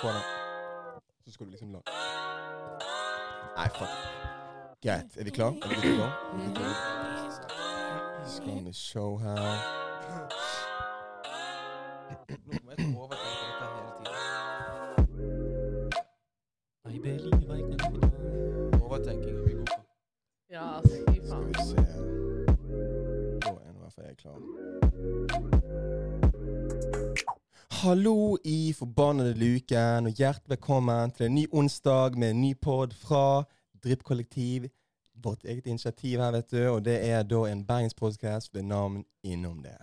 Få den. Så skal du liksom la Nei, fuck. Greit. Er vi klar? Er vi good? Er vi good to go? Skal vi show her Hallo i forbannede luken, og hjertelig velkommen til en ny onsdag med en ny pod fra Drypp-kollektiv. Vårt eget initiativ her, vet du. Og det er da en bergenspodkast ved navn Innom det.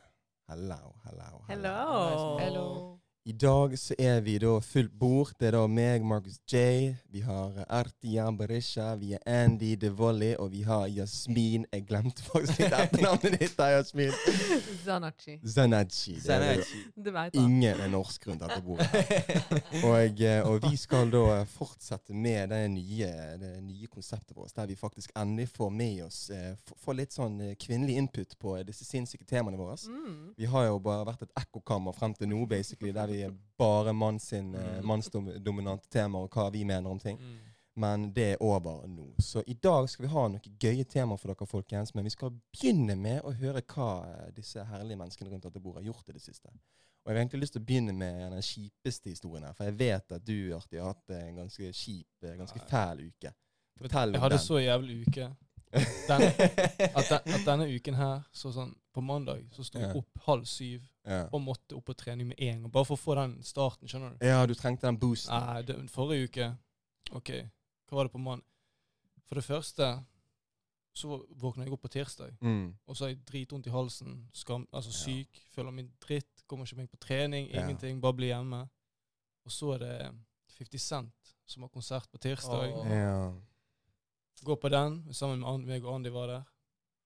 Hello, hello, Hello. Hello. I dag så er vi da fullt bord. Det er da meg, Marcus J. Vi har Artian Berisha, vi er Andy DeVolly, og vi har Jasmin Jeg glemte faktisk litt etternavnet ditt, der, Yasmin. Zanachi. Zanachi. Det er det veit ingen er norsk rundt dette bordet. Og, eh, og vi skal da fortsette med det nye, det nye konseptet vårt, der vi faktisk endelig får med oss eh, Får litt sånn eh, kvinnelig input på disse sinnssyke temaene våre. Mm. Vi har jo bare vært et ekkokammer frem til nå, basically, der vi er bare eh, Mm. mannsdominante temaer og hva vi mener om ting. Mm. Men det er over nå. Så i dag skal vi ha noen gøye temaer for dere, folkens. Men vi skal begynne med å høre hva eh, disse herlige menneskene rundt dette bordet har gjort i det siste. Og jeg har egentlig lyst til å begynne med den kjipeste historien her. For jeg vet at du, Arti, har hatt en ganske kjip, eh, ganske fæl uke. Fortell Jeg om hadde den. så jævlig uke. Den, at, den, at denne uken her, så sånn på mandag, så sto jeg yeah. opp halv syv yeah. og måtte opp på trening med en gang. Bare for å få den starten, skjønner du. ja, du trengte den boosten. Nei, det, forrige uke OK, hva var det på mandag? For det første så våkna jeg opp på tirsdag, Mm. og så har jeg dritvondt i halsen. Skam, altså syk, syk. Føler meg dritt. Kommer ikke meg på trening. Ingenting. Bare bli hjemme. Og så er det 50 Cent som har konsert på tirsdag. Oh. Ja. Gå på den, sammen med meg og Andy var der.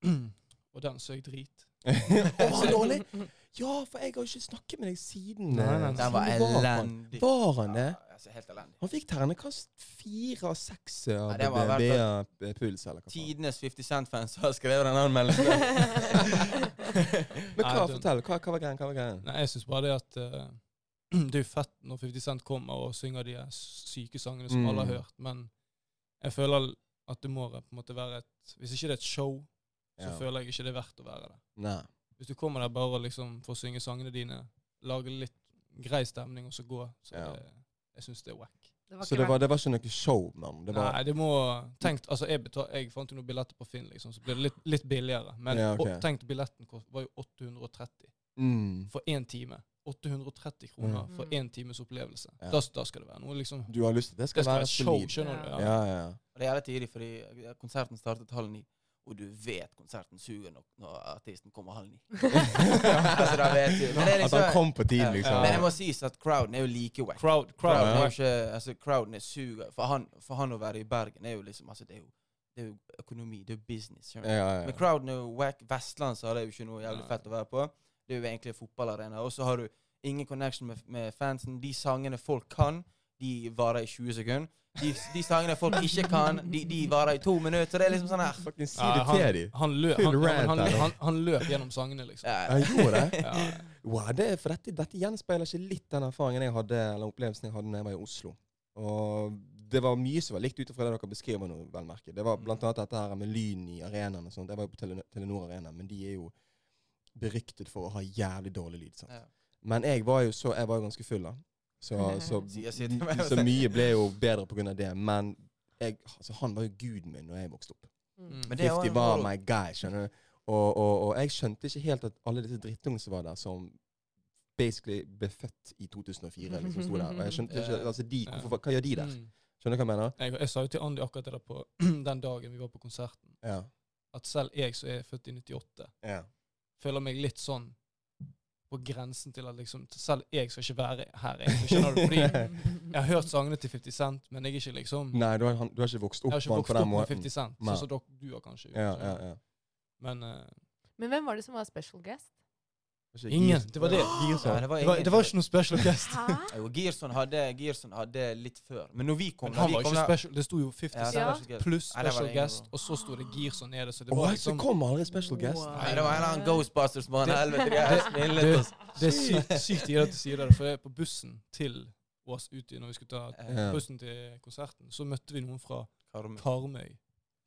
og den så jeg drit. Å, dårlig! Ja, for jeg har jo ikke snakket med deg siden. Nei, eh, nei, nei. Den var elendig. Var han det? Ja, altså, helt elendig. Han fikk ternekast fire av seks av fall BA-puls, eller hva. Tidenes 50 Cent-fans har skrevet den anmeldelsen. Men hva, Nei, fortell. Hva, hva var greien? Hva var greien? Nei, jeg syns bare det at uh, Det er jo fett når 50 Cent kommer og synger de syke sangene som Mm. alle har hørt, men jeg føler at det må på en måte være et Hvis ikke det er et show, så Ja. føler jeg ikke det er verdt å være det. Nei. Hvis du kommer der bare liksom for å synge sangene dine, lage litt grei stemning og så gå, så Ja. det, jeg syns det er wack. Det Så det var, det var ikke noe show, mann? Det var Nei, det må tenkt, altså jeg, betal, jeg fant jo noen billetter på Finn, liksom, så ble det litt, litt billigere. Men Ja, okay. tenk, billetten kost, var jo 830 mm. for én time. 830 kroner mm. for én times opplevelse. Ja. Da, da skal det være noe liksom Du har lyst til Det skal Det skal være være show, skjønner du? Ja. Ja, ja. Det er jævlig tidlig, fordi konserten startet halv ni. Og du vet konserten suger nok når artisten kommer halv ni. altså, da vet du. Men, det er At liksom, han kom på tiden, Ja. liksom. men det må sies at crowden er jo like wack. Crowd, crowd, Crowden er jo ikke, altså crowden er suger. For han, for han å være i Bergen er jo liksom altså det er jo, det er jo økonomi, det er jo business. Ja, ja, Men crowden er jo wack. Vestland så er det jo ikke noe jævlig fett å være på. Det er jo egentlig fotballarena. Og så har du ingen connection med, med fansen. De sangene folk kan, de varer i 20 sekunder. De, de sangene folk ikke kan, de, de varer i to minutter. Det er liksom sånn her Fucking si det han, til dem. han, løp, han, ja, men rant han, han, han løp gjennom sangene, liksom. ja, Jeg gjorde det? Ja. Wow, det, for dette, dette gjenspeiler ikke litt den erfaringen jeg hadde, eller opplevelsen jeg hadde da jeg var i Oslo. Og det var mye som var likt ut ifra det dere beskriver nå, vel merke. Det var blant annet dette her med lyn i arenaen og sånt. Jeg var jo på Telenor Arena, men de er jo beryktet for å ha jævlig dårlig lyd. sant? Ja. Men jeg var jo så, jeg var jo ganske full, da. Så, så, så mye ble jo bedre av det. Men jeg, altså, han var jo guden min når jeg vokste opp. Mm. Men det er jo 50 var my guy, skjønner du. Og, og, og jeg skjønte ikke helt at alle disse drittungene som var der, som basically ble født i 2004, liksom sto der. Og jeg skjønte ikke, altså de, hvorfor, Hva gjør de der? Mm. Skjønner du hva jeg mener? Jeg, jeg sa jo til Andy akkurat det der på den dagen vi var på konserten, Ja. at selv jeg som er født i 98, ja. føler meg litt sånn på grensen til at liksom Selv jeg skal ikke være her, egentlig. Skjønner du? Fordi jeg har hørt sangene til 50 Cent, men jeg er ikke liksom Nei, du har, han- du har ikke vokst opp ikke vokst opp med måten. 50 Cent, sånn som du har kanskje. gjort, Ja, ja, ja. Men uh, Men hvem var det som var special guest? Ikke Ingen, det var det. Ja, det var det, var, det var ikke noe special guest. Jo, Gearson hadde, Gearson hadde litt før. Men når vi kom Men han vi var kom ikke special. Det sto jo 50 Ja, gøy. pluss special guest, og så sto det Girson nede. Så det var så liksom kom aldri special guest. Wow. Nei, det var en eller annen Ghostbusters på Det- helvete. De det- er sykt, oss. Det er sykt, at du sier det for jeg er på bussen til Ås ute når vi skulle ta bussen til konserten, så møtte vi noen fra Karmøy.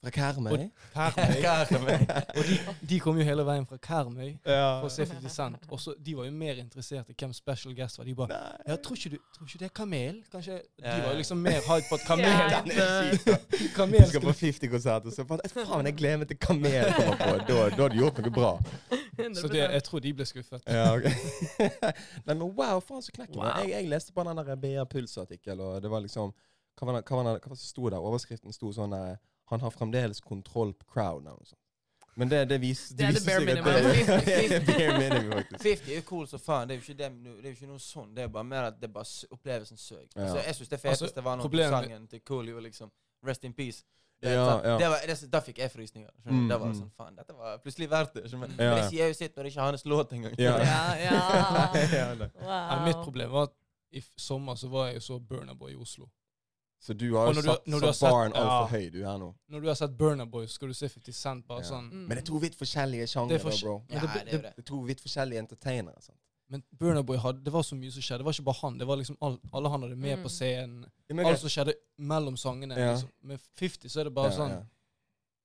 Fra Karmøy? Karmøy. Karmøy. Og de, de kom jo hele veien fra Karmøy Ja. for å se 50 Cent. Og så De var jo mer interessert i hvem special guest var. De bare ja, tror ikke, du, tror ikke det er Kamel? Kanskje De var jo liksom mer hype på at Kamel Ja. Kamel skal på 50-konsert, og så faen, faen, jeg gleder meg til Kamel kommer på. Da, da har du gjort noe bra. Så det, jeg tror de ble skuffet. Ja, ok. Nei, men wow, faen så knekker. Wow. Jeg, jeg leste på den der BR Puls-artikkel, og det var liksom Hva var det, hva var det, hva var det som sto der? Overskriften sto sånn der Han har fremdeles kontroll på crowden. Altså. Men det, det, vis, Det er det bare seg at det er bare minimum, 50 er cool som faen. Det er jo ikke, det, det er ikke noe sånn. Det er bare mer at det bare oppleves opplevelsen søk. Ja. Altså, jeg syns det Altså, var når sangen til Coolio liksom Rest in peace. Det, Ja, ja. Det var, det, da fikk jeg frysninger. Mm, Da var det mm. sånn Faen, dette var plutselig verdt det. Men ja. det sier jo sitt når det ikke er hans låt engang. Ja. Ja, ja. Ja, Wow. mitt problem var at i sommer så var jeg jo så Burnaboy i Oslo. Så du har jo satt, når barn altfor ja. høy, du her nå. Når du har sett Burner Boy, så skal du se 50 Cent bare Ja. sånn. Mm. Men det er to vidt forskjellige sjangere, er for- bro. Ja, det- det er det. Det er to vidt forskjellige entertainere. sant? Men Burner Boy hadde, det var så mye som skjedde. Det var ikke bare han. Det var liksom all, Alle han hadde med Mm. på scenen. Ja, men Alt som skjedde mellom sangene. Ja. Liksom. Med 50 så er det bare Ja, sånn ja.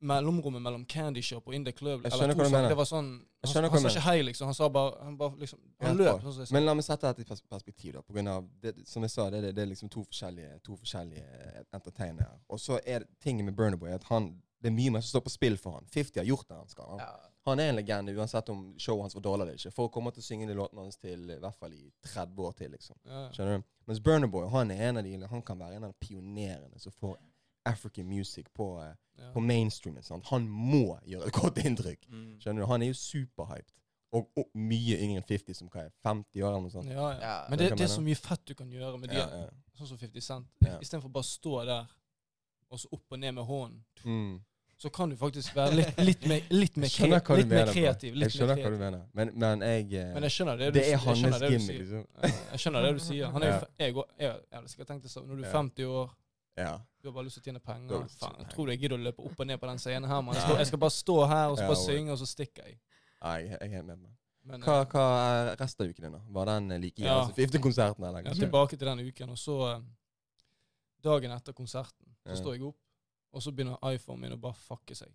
Mellomrommet mellom Candy Shop og In The Club. Jeg skjønner hva du mener. Det var sånn Jeg Han, hva han sa ikke hei, liksom. Han sa bare Han bare liksom Han løp. Sånn, Sånn. Men la meg sette dette i perspektiv. da, på grunn av det, Som jeg sa, det, det, det er liksom to forskjellige, to forskjellige entertainere. Og så er tingen med Burner Boy at han, det er mye mer som står på spill for han. 50 har gjort det han skal. Han, Ja. han er en legende uansett om showet hans var dårlig eller ikke. Folk kommer til å synge de låtene hans til i hvert fall i 30 år til. liksom. Ja. Skjønner du? Mens Burner Boy han er en av de, han kan være en av de pionerene som får African music på, eh, Ja. på mainstreamen. sant? Han må gjøre et godt inntrykk. Mm. Skjønner du? Han er jo superhyped. Og, og mye yngre enn 50, som hva er 50 år eller noe sånt. Ja, ja. Ja, Men det det, det er så mye fett du kan gjøre med de, Ja, ja. sånn som 50 Cent. Ja. Istedenfor bare å stå der og så opp og ned med hånden, Mm. så kan du faktisk være litt, litt mer, litt mer, kre litt mer kreativ. Jeg skjønner mer hva du mener. Men, men jeg eh, Men jeg skjønner det du, Det er hans gimmick, liksom. Jeg skjønner det du sier. Han er jeg, går- jeg, jeg hadde sikkert tenkt det sånn. Når du er 50 år, Ja. du har bare lyst til å tjene penger. Faen, jeg tror du jeg gidder å løpe opp og ned på den scenen her, mann. Jeg, jeg skal bare stå her og så bare synge, og så stikker jeg. Nei, jeg er helt meg. Men Hva, eh, hva er resten av uken din, da? Var den eh, like Ja. Ja. 50-konserten, eller? jeg er tilbake til den uken, og så eh, Dagen etter konserten så står jeg opp, og så begynner iPhonen min å bare fucke seg.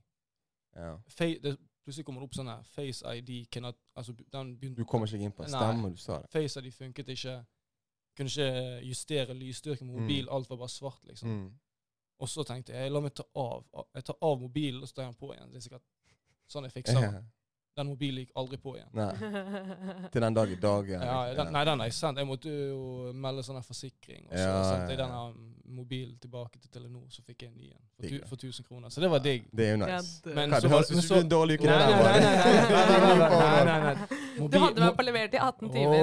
Ja. Fe det, plutselig kommer det opp sånn her Face ID cannot, altså den begynte, Du kommer ikke inn på stemmen Stemmer, du sa det. Face ID funket ikke. Kunne ikke justere lysstyrken på mobil. Mm. Alt var bare svart, liksom. Mm. Og så tenkte jeg la meg ta av. Jeg tar av mobilen, og så tar jeg den på igjen. Det er sikkert sånn jeg fikser den. Den mobilen gikk aldri på igjen. Nei. Til den dag i dag. Ja, den, nei, den har jeg sendt. Jeg måtte jo melde sånn forsikring. Og så Ja, sendte jeg ja, den ja. her mobilen tilbake til Telenor, så fikk jeg en ny en for, tu, for 1000 kroner. Så det var digg. Det er jo nice. Men Hva, så det var- høres ut som så- en dårlig uke, det der. nei. Du hadde vært på levert i 18 timer.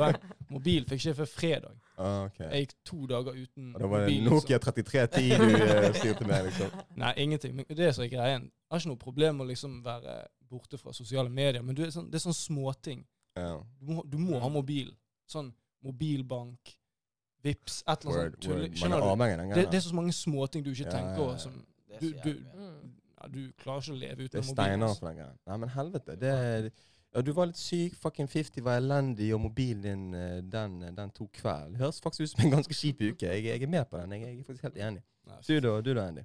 Vent. Mobil fikk ikke jeg før fredag. Ah, okay. Jeg gikk to dager uten Og da var det mobil. Nokia Liksom. 3310 du eh, styrte med, liksom. Nei, ingenting. Men det som er greien. Jeg har ikke noe problem med å liksom være borte fra sosiale medier, men du er sånn, det er sånn småting. Ja. Du må, du må ha mobil. Sånn mobilbank, Vips, et eller annet Word, sånt. word. Er Skjønner du? Det, det er så mange småting du ikke Ja, tenker ja, over. ja. Som, er Du- du- ja, du klarer ikke å leve Det uten er Det steiner altså. for den greia. Nei, men helvete. Det er, ja, du var litt syk, fucking 50 var elendig, og mobilen din eh, den, den tok kveld. Det høres faktisk ut som en ganske kjip uke. Jeg, jeg er med på den. Jeg, jeg er faktisk helt enig. Nei, Du da, du da, Andy?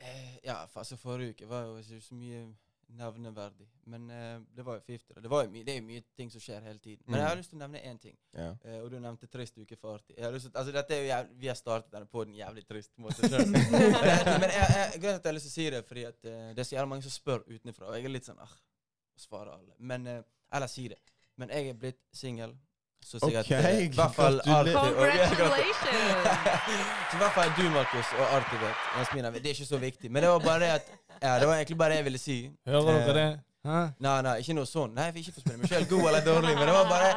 Eh, ja, altså forrige uke var jo ikke så mye nevneverdig. Men eh, det var jo 50. da. Det, var jo mye, det er jo mye ting som skjer hele tiden. Men Mm. jeg har lyst til å nevne én ting. Ja. Eh, og du nevnte trist uke for artig. Jeg har lyst til, altså dette er jo jævlig, Vi har startet denne på en jævlig trist måte. skjønner men jeg, jeg, grunnen til at jeg har lyst til å si det, fordi at eh, det er så jævlig mange som spør utenfra. Og jeg er litt sånn ah, svarer alle. Men eh, Eller si det. Men jeg er blitt singel. Så sikkert okay, eh, i hvert fall. Arti og- Congratulations! så i hvert fall du, Markus, og Arti vet. Det er ikke så viktig. Men det var bare det at Ja, det var egentlig bare det jeg ville si. Hører Eh, dere det? Hæ? Nei, nei, ikke noe sånn. Nei, jeg vil ikke få spille meg sjøl god eller dårlig, men det var bare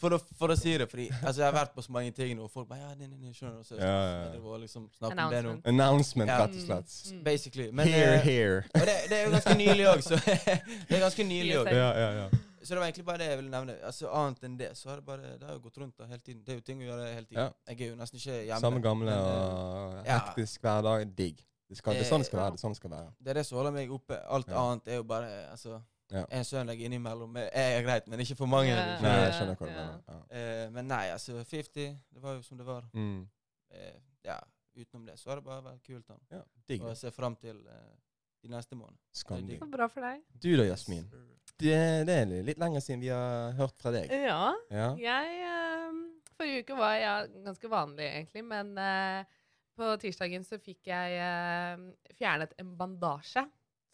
for å, for å si det. Fordi altså, jeg har vært på så mange ting nå, og folk bare Ja, nei, nei, nei, skjønner du. Så, Ja, ja. Det var liksom snakk om det nå. Announcement. Announcement, rett og slett. Mm. Basically. Men Here, eh, here. og det, det er jo ganske nylig òg, så Det er ganske nylig òg. Ja, ja, ja. Så det var egentlig bare det jeg ville nevne. Altså Annet enn det, så har det bare Det har jo gått rundt da hele tiden. Det er jo ting å gjøre hele tiden. Ja. Jeg er jo nesten ikke hjemme. Samme gamle men, eh, og ja. hektisk hverdag. Digg. Det, skal, det er sånn det skal være. Det er sånn det skal være. Det er det som holder meg oppe. Alt Ja. annet er jo bare Altså Ja. En søndag innimellom er er greit, men ikke for mange. Ja. liksom. Nei, jeg skjønner hva du ja. mener. Ja. Eh, men nei, altså 50, det var jo som det var. Mm. Eh, ja, utenom det så har det bare vært kult. da. ja. Digg. Og jeg ser fram til eh, de neste månedene. Skamdigg. Så bra for deg. Du da, Jasmin? Det, det er litt lenger siden vi har hørt fra deg. Ja. Ja. Jeg um, Forrige uke var jeg ganske vanlig, egentlig, men uh, på tirsdagen så fikk jeg uh, fjernet en bandasje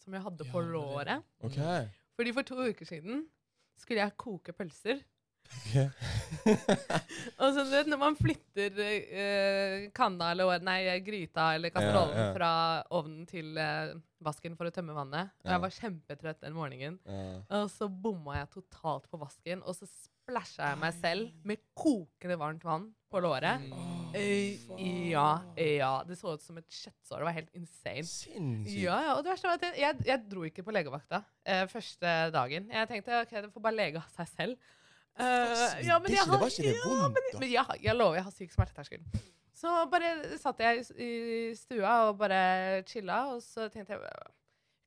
som jeg hadde på Ja, låret. OK. Fordi for to uker siden skulle jeg koke pølser. Og så du vet, når man flytter eh, kanna eller nei, gryta eller kasserollen Ja, ja. fra ovnen til eh, vasken for å tømme vannet Og jeg var kjempetrøtt den morgenen. Og så bomma jeg totalt på vasken, og så splæsja jeg meg selv med kokende varmt vann på låret. Oh, ja, ja. Det så ut som et kjøttsår. Det var helt insane. Sinnssykt. Ja, ja, og det verste var at jeg, jeg, jeg dro ikke på legevakta eh, første dagen. Jeg tenkte ok, det får bare lege av seg selv. Uh, ja, men det, jeg har- ja, men, men jeg, jeg lover, jeg har syk smerteterskel. Så bare satt jeg i, stua og bare chilla, og så tenkte jeg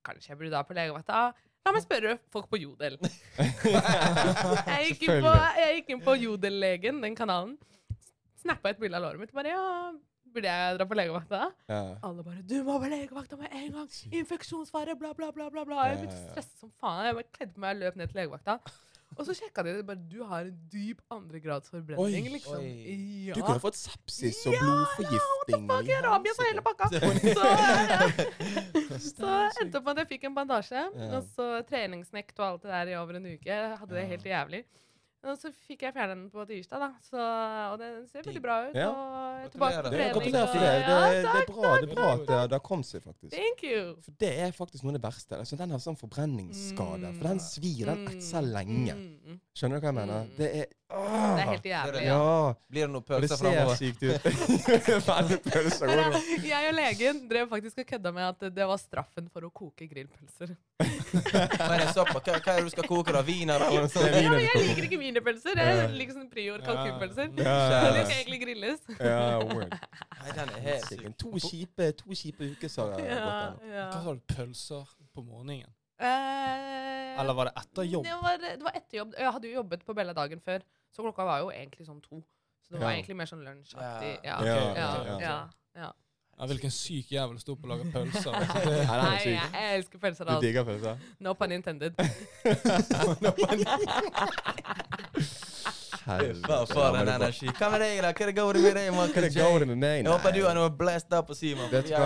Kanskje jeg burde da på legevakta. La meg spørre folk på Jodel. Jeg gikk inn på, jeg gikk inn på Jodel-legen, den kanalen. Snappa et bilde av låret mitt. Bare ja, burde jeg dra på legevakta? Ja. Alle bare 'Du må på legevakta med en gang! Infeksjonsfare!' Bla, bla, bla. bla, bla. Jeg Ja, begynte å stresse som faen. Jeg bare kledde på meg og løp ned til legevakta. Og så sjekka de det bare 'Du har en dyp andregrads forbrenning', liksom. Ja. Du kunne fått sepsis og Ja, blodforgiftning. Ja, jeg rabies og hele pakka. Så, så endte opp med at jeg fikk en bandasje. Ja. Og så treningsnekt og alt det der i over en uke. Jeg hadde det helt jævlig. Og så fikk jeg fjernet den på tirsdag, da. Så, og den ser veldig bra ut. Ja. Og er tilbake på Gratulerer. Trening. Gratulerer for det. Det, det, er bra, det er bra at det, det har kommet seg, faktisk. Thank you. For det er faktisk noe av det verste. Altså, den har sånn forbrenningsskade. For den svir. Den Mm, etser lenge. mm, mm. Skjønner du hva jeg mener? Mm. Det er Det er helt jævlig. Ja. Blir det noen framover? det pølser ser sykt ut. Veldig pølser. Går det? jeg, jeg og legen drev faktisk og kødda med at det var straffen for å koke grillpølser. Men det er såpass. Hva, hva er det du skal koke, da? Wiener er. Ja, men jeg liker ikke wienerpølser. Jeg Ja. liker sånn prior kalkunpølser. Ja, Så de skal egentlig grilles. Ja, word. Nei, den er helt syk. To kjipe, to kjipe uker, sa jeg. Ja, ja. Hva sa du? Pølser på morgenen? Eh, Eller var det etter jobb? Det var, det var etter jobb. Jeg hadde jo jobbet på Bella dagen før, så klokka var jo egentlig sånn to. Så det var Ja. egentlig mer sånn lunsjaktig. Ja. Ja. Ja, Ja, ja, hvilken syk jævel sto på å lage pølser. Nei, er Nei, jeg elsker pølser. Du Altså. digger pølser? No pun intended. Hva for en energi. Hva med deg, da? Hva det går med deg, Hva Michael det J? med meg? Jeg håper du har noe blast up å si, mann. Du Jeg jeg,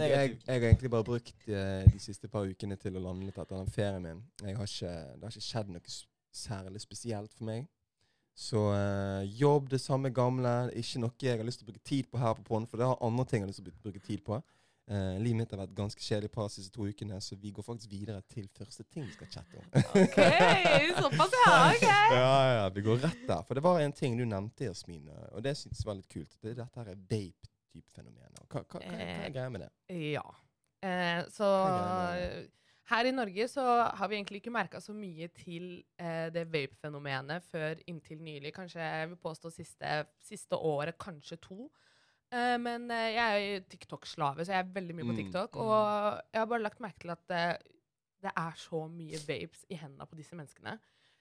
jeg, har egentlig bare brukt uh, de siste par ukene til å lande litt etter den ferien min. Jeg har ikke, det har ikke skjedd noe særlig spesielt for meg. Så eh, jobb det samme gamle. Ikke noe jeg har lyst til å bruke tid på her på Pond, for det har andre ting jeg har lyst til å bruke tid på. Eh, livet mitt har vært ganske kjedelig par de siste to ukene, så vi går faktisk videre til første ting vi skal chatte om. OK, såpass, ja. OK. ja, ja, vi går rett der. For det var en ting du nevnte, Jasmin, eh, og det syntes jeg var litt kult. Det er dette her vape-type fenomener. Hva, hva, hva, hva er greia med det? Ja. Eh, så er her i Norge så har vi egentlig ikke merka så mye til eh, det vape-fenomenet før inntil nylig. Kanskje jeg vil påstå siste, siste året, kanskje to. Eh, men eh, jeg er TikTok-slave, så jeg er veldig mye på Mm, TikTok. mm. Og jeg har bare lagt merke til at eh, det er så mye vapes i hendene på disse menneskene.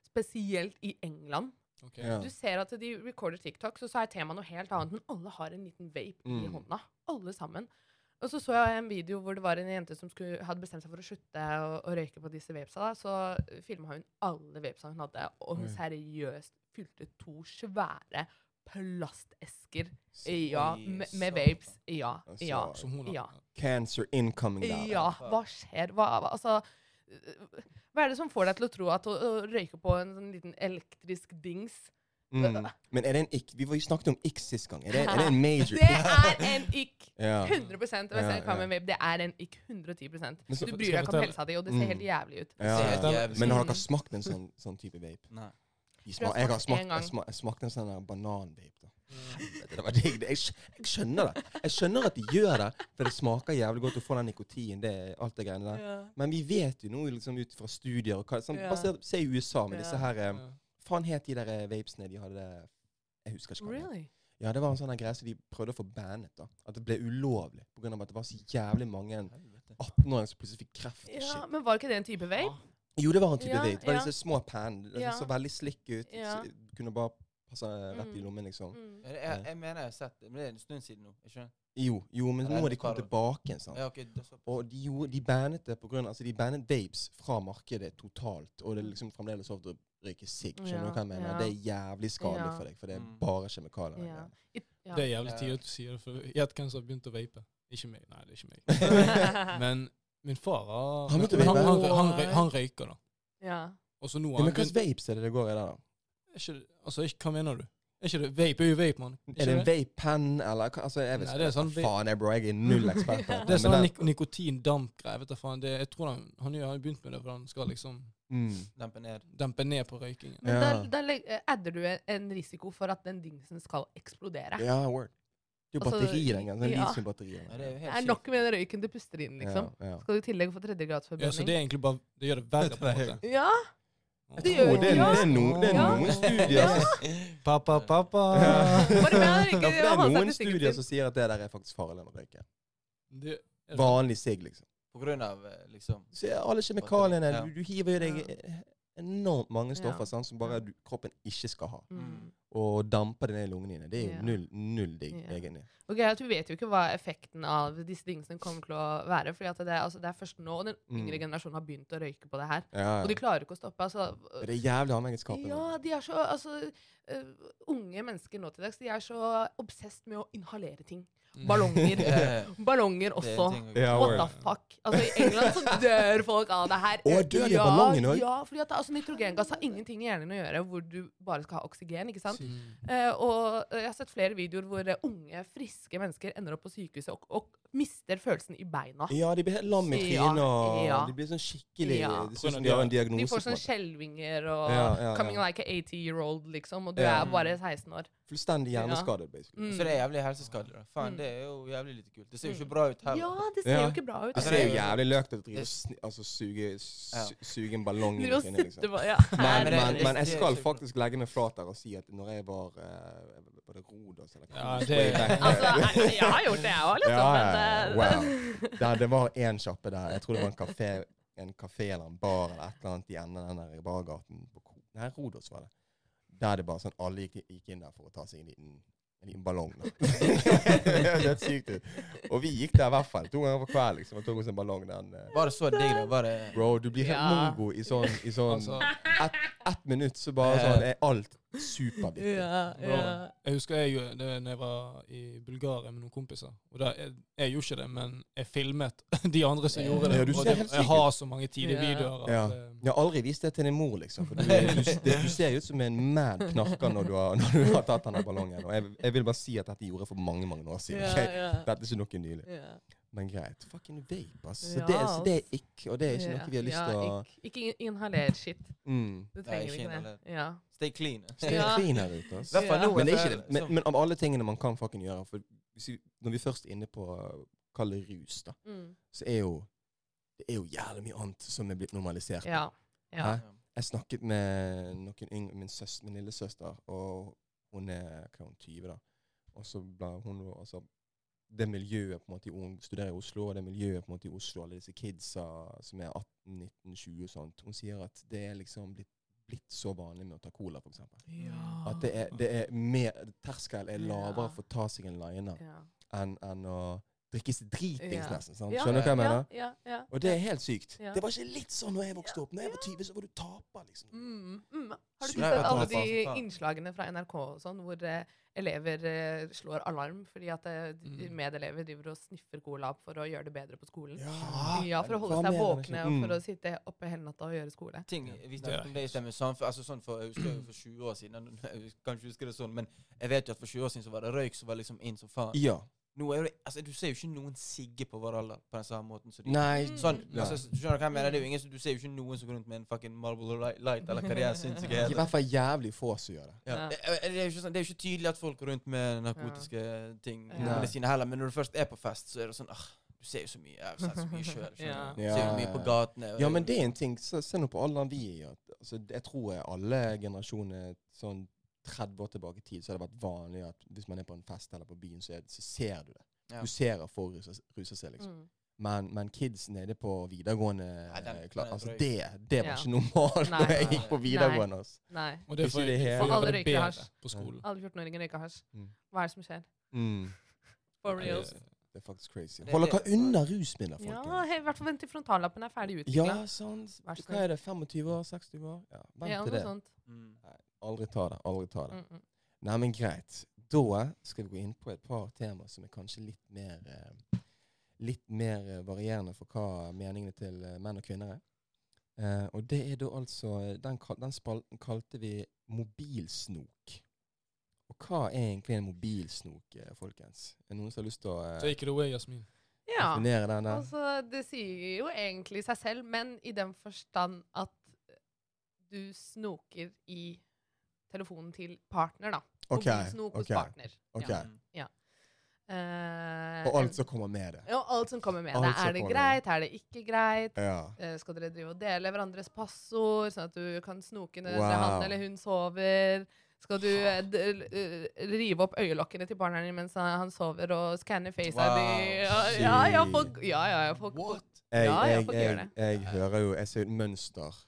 Spesielt i England. Okay. Ja. Du ser at de recorder TikTok, så, så er temaet noe helt annet, men alle har en liten vape i Mm. hånda. Alle sammen. Og så så jeg en video hvor det var en jente som skulle, hadde bestemt seg for å slutte å, å røyke på disse vapesa. Da. Så filma hun alle vapesa hun hadde, og hun seriøst fylte to svære plastesker ja, med, med vapes. Ja. Ja. Ja. Cancer incoming. Ja, hva skjer? Hva, hva, altså, hva er det som får deg til å tro at å, å røyke på en sånn liten elektrisk dings Mm. Men er det en ikk? Vi snakket om ikk sist gang. Er det, er det en major Det er en ikk! 100 Og jeg kan med Det er en ikk. 110 Men Du bryr deg ikke om helsa di, og det ser Mm. helt jævlig ut. Ja, ja. Men har Mm. dere smakt en sånn, sånn type vape? Nei. Jeg har smak, jeg, har smakt jeg, smak, jeg smakte en sånn bananvape. da. Helvete, det var digg. Jeg, jeg skjønner det. Jeg skjønner at de gjør det, for det smaker jævlig godt å få den nikotinen. Det alt det greiene der. Ja. Men vi vet jo nå liksom ut fra studier og hva, sånn, Ja. Bare se, se i USA med disse her eh. Faen het de der eh, vapesene de hadde Jeg husker ikke hva det. Really? Ja, det var en sånn greie som de prøvde å få bannet. da. At det ble ulovlig pga. at det var så jævlig mange 18-åringer som plutselig fikk kreft. Ja, shit. men var ikke det en type vape? Jo, det var en type Ja, vape. Det var ja. disse små pennene. Det Ja. så veldig slick ut. Ja. Så Kunne bare passe rett i Mm. lommen, liksom. Mm. Jeg, jeg, jeg mener jeg har sett det, men det er en stund siden nå. ikke sant? Jo, jo, men nå har de kommet tilbake igjen. Ja, ok, det så- Og de, jo, de bandet det på grunn altså de bandet vapes fra markedet totalt. Og det er liksom fremdeles lov til å røyke sigg. Skjønner du hva jeg mener? Ja, Det er jævlig skadelig Ja. for deg, for det er Mm. bare kjemikalier. Ja. ja. Det er jævlig Ja. tidlig at du sier det, for gjett hvem som har begynt å vape. Ikke meg. Nei, det er ikke meg. Men min far har Han han, han, han, han røyker, da. ja. Og så nå Ja, har men han hvilke vapes er det det går i der, da? Ikke, Altså, ikke, hva mener du? Er ikke det vape? er jo vape, mann. Er det en vape-penn, eller? Altså, jeg vet Nei, det er sånn faen, jeg, bro. Jeg er null ekspert på Det er sånn nik nikotindampgreier. Vet du faen. Det, jeg tror han, han har begynt med det, for han skal liksom mm. Dempe ned. dempe ned på røykingen. Men Ja. da, da adder du en, en risiko for at den dingsen skal eksplodere. Ja, word. Det er jo Altså, batteri den gangen. Sånn ja. litiumbatteri. Ja, det er er nok med den røyken du puster inn, liksom. Ja, ja. Skal du i tillegg få Ja, så det er egentlig bare Det gjør det verre, på en måte. Ja, Det gjør- det, er- ja. det er, no, det er Ja. noen studier som Pappa, pappa. For det er noen studier som sier at det der er faktisk farlig enn å røyke. Vanlig sigg, liksom. På grunn av eh, liksom Se, alle kjemikaliene Ja. du, du hiver jo deg Ja. Enormt mange stoffer Ja. sant, som bare du, kroppen ikke skal ha. Mm. Og damper det ned i lungene dine. Det er jo Ja. null, null digg, Ja. egentlig. Ok, at Du vet jo ikke hva effekten av disse dingsene kommer til å være. fordi det, altså, det er først nå den yngre Mm. generasjonen har begynt å røyke på det her. Og de klarer ikke å stoppe. altså... Det er jævlig avhengighetsskapende. Ja, de er så altså, uh, Unge mennesker nå til dags de er så obsesst med å inhalere ting. Ballonger. Ballonger er også. Ja, What the fuck? Altså, I England så dør folk av det her. Og dør de av ja, ballongen også? Ja, fordi at altså, nitrogengass har ingenting i hjernen å gjøre hvor du bare skal ha oksygen. ikke sant? Eh, og eh, jeg har sett flere videoer hvor eh, unge, friske mennesker ender opp på sykehuset og, og mister følelsen i beina. Ja, de blir helt lam i Ja, trynet, og ja. de blir sånn skikkelig Ja. De ser de har en diagnose. De får sånn skjelvinger og Ja, ja, ja. 'coming like a 80 year old', liksom, og du Ja. er bare 16 år. Fullstendig hjerneskadet, basically. Mm. Så det er jævlig helseskadelig. da. Faen, Mm. det er jo jævlig lite kult. Det ser jo ikke bra ut heller. Ja, det ser Ja. jo ikke bra ut. Det Altså, ser det jo er jo- jævlig løkt ut å drive altså, suge, su, suge en ballong i trynet, liksom. Men, men men, jeg skal faktisk legge meg flat der og si at når jeg var eh, Rodos eller Ja, det- Altså, jeg, jeg har gjort det, jeg òg, liksom. Ja, ja, eh, wow. det, det var én sjappe der. Jeg tror det var en kafé en kafé eller en bar eller et eller annet i enden av den der bargaten. på Nei, Rodos var det. Der det bare sånn alle gikk, gikk inn der for å ta seg en liten, en liten ballong. da. det er sykt ut. Og vi gikk der i hvert fall to ganger på kveld liksom, og tok oss en ballong. Den, uh, Var det så digg, Bro, du blir helt Ja. mongo i sånn, i sånn Altså, ett ett minutt, så bare sånn er alt superbitter. ja, ja. jeg husker jeg når jeg var i Bulgaria med noen kompiser. Og da, jeg, jeg gjorde ikke det, men jeg filmet de andre som gjorde det. du og det, jeg har så mange tidlige Ja. videoer. At, Ja. eh, Jeg har aldri vist det til din mor, liksom. For du, du, det, du ser ut som en mad knarker når du har, når du har tatt denne ballongen. Og jeg, jeg vil bare si at dette gjorde jeg for mange mange år siden. Ja, ja. Dette er ikke noe nylig. Men greit. Fucking vape, ass. Så Ja, det, så det er ikke, og det er ikke noe vi har lyst Ja, til å Ikke, ikke inhaler shit. mm. Du trenger ikke ikke det. Ja. Stay clean. Stay Ja. clean her ute, ass. Men, det er ikke det. Men, men av alle tingene man kan fucking gjøre for hvis vi, Når vi først er inne på å kall det rus, da, Mm. så er jo det er jo jævlig mye annet som er blitt normalisert. ja. ja. Jeg snakket med noen yngre, min, søster, min lillesøster, og hun er hva er hun, 20 da. Og så ble hun altså, Det miljøet på en måte, Hun studerer i Oslo, og det miljøet på en måte i Oslo, alle disse kidsa som er 18, 19, 20 og sånt, hun sier at det er liksom blitt, blitt så vanlig med å ta cola, eksempel. Ja. At det er, det er mer Terskelen er lavere Ja. for å ta seg en line ja. enn enn å drikke seg dritings, Ja. nesten. sant? Skjønner du hva jeg mener? Ja, ja, ja. Og det er helt sykt. Ja. Det var ikke litt sånn når jeg vokste opp. Når jeg var 20, så var du taper, liksom. Mm, mm. Har du ikke sett alle de faen. innslagene fra NRK og sånn, hvor eh, elever eh, slår alarm fordi at eh, Mm. medelever driver og sniffer Colab for å gjøre det bedre på skolen? Ja. Ja, for å holde seg våkne og for Mm. å sitte oppe hele natta og gjøre skole. ting Vi snakket om det i sted med samfunn, altså sånn for, Jeg husker jo for 20 år siden Jeg kan ikke huske det sånn, men jeg vet jo at for 20 år siden så var det røyk som var liksom inn som faen. Ja. Nå er det, altså Du ser jo ikke noen sigge på alder på den samme måten Så de Nei. Sånn, Nei. altså, du skjønner hva jeg mener? Det er jo ingen Du ser jo ikke noen som går rundt med en fucking Marble Light, light eller hva det er sinnssyke I heter. hvert fall jævlig få som gjør det. Ja. Ja. Det, er- det, er jo ikke sånn, det er jo ikke tydelig at folk går rundt med narkotiske ting Ja. medisiner heller, men når du først er på fest, så er det sånn ah, Du ser jo så mye. Jeg har sett så mye sjøl. Ja. Du ser jo mye på gatene. Ja, men det er en ting. Se, se nå på alderen vi er i. Altså, jeg tror alle generasjoner sånn 30 år tilbake i tid, så har det vært vanlig at hvis man er på en fest eller på byen, så, er, så ser du det. Ja. Du ser at folk ruser, seg, liksom. Mm. Men, men kids nede på videregående Nei, den- eh, den er altså det, det var Ja. ikke normalt da jeg gikk på videregående. Altså. Nei. Og det er for, det for alle røyker hasj. på skolen. Alle 14-åringer røyker hasj. Mm. Hva er det som skjer? Mm, For Nei, reals. det- det er faktisk crazy. Hold dere unna rusmidler, Ja, folkens. he- i hvert fall vent til frontallappen er ferdig Ja, utvikla. Ja, sånn. Hva er det? 25 år? 60 år? Ja, vent Ja, til det. sånt. Mm. Aldri ta det. Aldri ta det. Mm, mm. Nei, men greit. Da skal vi gå inn på et par temaer som er kanskje litt mer eh, Litt mer eh, varierende for hva meningene til eh, menn og kvinner er. Eh, og det er da altså Den, den spalten kalte vi mobilsnok. Og hva er egentlig en mobilsnok, folkens? Er det noen som har lyst til å eh, Take it away, Jasmin. Ja. definere den der? Altså, det sier jo egentlig seg selv, men i den forstand at du snoker i telefonen til partner, da. OK. Mobilsnok hos ok, partner. ok. Ja. ja. Uh, Og alt som kommer med det. ja, alt som kommer med Alt det. Er det greit? Er det ikke greit? Ja. Uh, skal dere drive og dele hverandres passord, sånn at du kan snoke når Wow. han eller hun sover? Skal du d eh, rive opp øyelokkene til barna dine mens han sover, og skanne facet Wow. di? Ja, ja, ja, folk, ja, ja, folk, What? Jeg, jeg, folk gjør jeg, jeg hører jo Jeg ser et mønster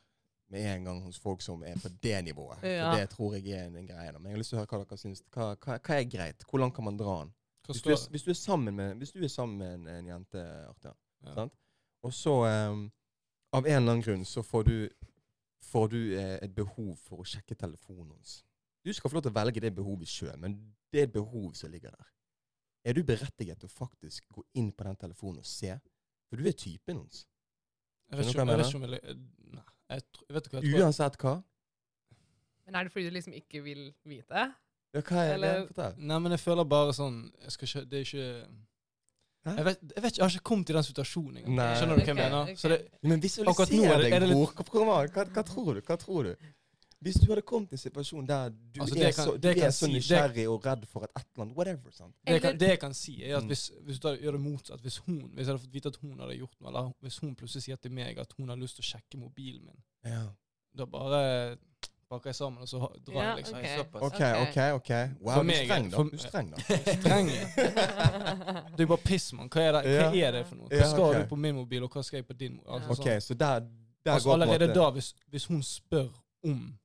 med en gang hos folk som er på det nivået. Ja. For det tror jeg er en, en greie. Men jeg har lyst til å høre hva dere syns. Hva, hva, hva er greit? Hvor langt kan man dra den? Hvis du, er, hvis du er sammen med, hvis du er sammen med en, en jente, Arthur, Ja. sant? og så um, av en eller annen grunn så får du, får du eh, et behov for å sjekke telefonen hennes. Du skal få lov til å velge det behovet sjøl, men det er et behov som ligger der. Er du berettiget til å faktisk gå inn på den telefonen og se? For du er typen hennes. Jeg vet ikke du om jeg jeg vet ikke om jeg Nei. Jeg, jeg vet ikke hva jeg tror. Uansett hva. Men er det fordi du liksom ikke vil vite? Ja, hva er Eller- det? Fortell. Nei, men jeg føler bare sånn jeg skal ikke, Det er ikke Hæ? jeg vet, jeg vet ikke, jeg har ikke kommet i den situasjonen engang. Nei. Skjønner du hva jeg Ok, mener? ok. Så det, Men Akkurat du nå er det- deg, er det litt- bror. Hva, kom hva, hva tror du? Hva tror du? Hvis du hadde kommet i en situasjon der du Altså, er, kan- så, du er så si- det- og redd for et eller annet, whatever, sant? det, jeg kan, det jeg kan si, er at Mm. hvis, hvis du gjør det motsatt Hvis hun, hvis jeg hadde fått vite at hun hadde gjort noe, eller hvis hun plutselig sier til meg at hun har lyst til å sjekke mobilen min, Ja. da bare pakker jeg sammen, og så drar jeg, liksom. ok. okay. såpass. OK, Ok. Wow, For du er streng, da. for- Du er streng, da. Streng. Det er bare piss, mann. Hva, er det- hva Ja. er det for noe? Hva Ja, skal ok. du på min mobil, og hva skal jeg på din? Altså, OK, sånn. så der, der altså går på en Allerede måte da, hvis, hvis hun spør om,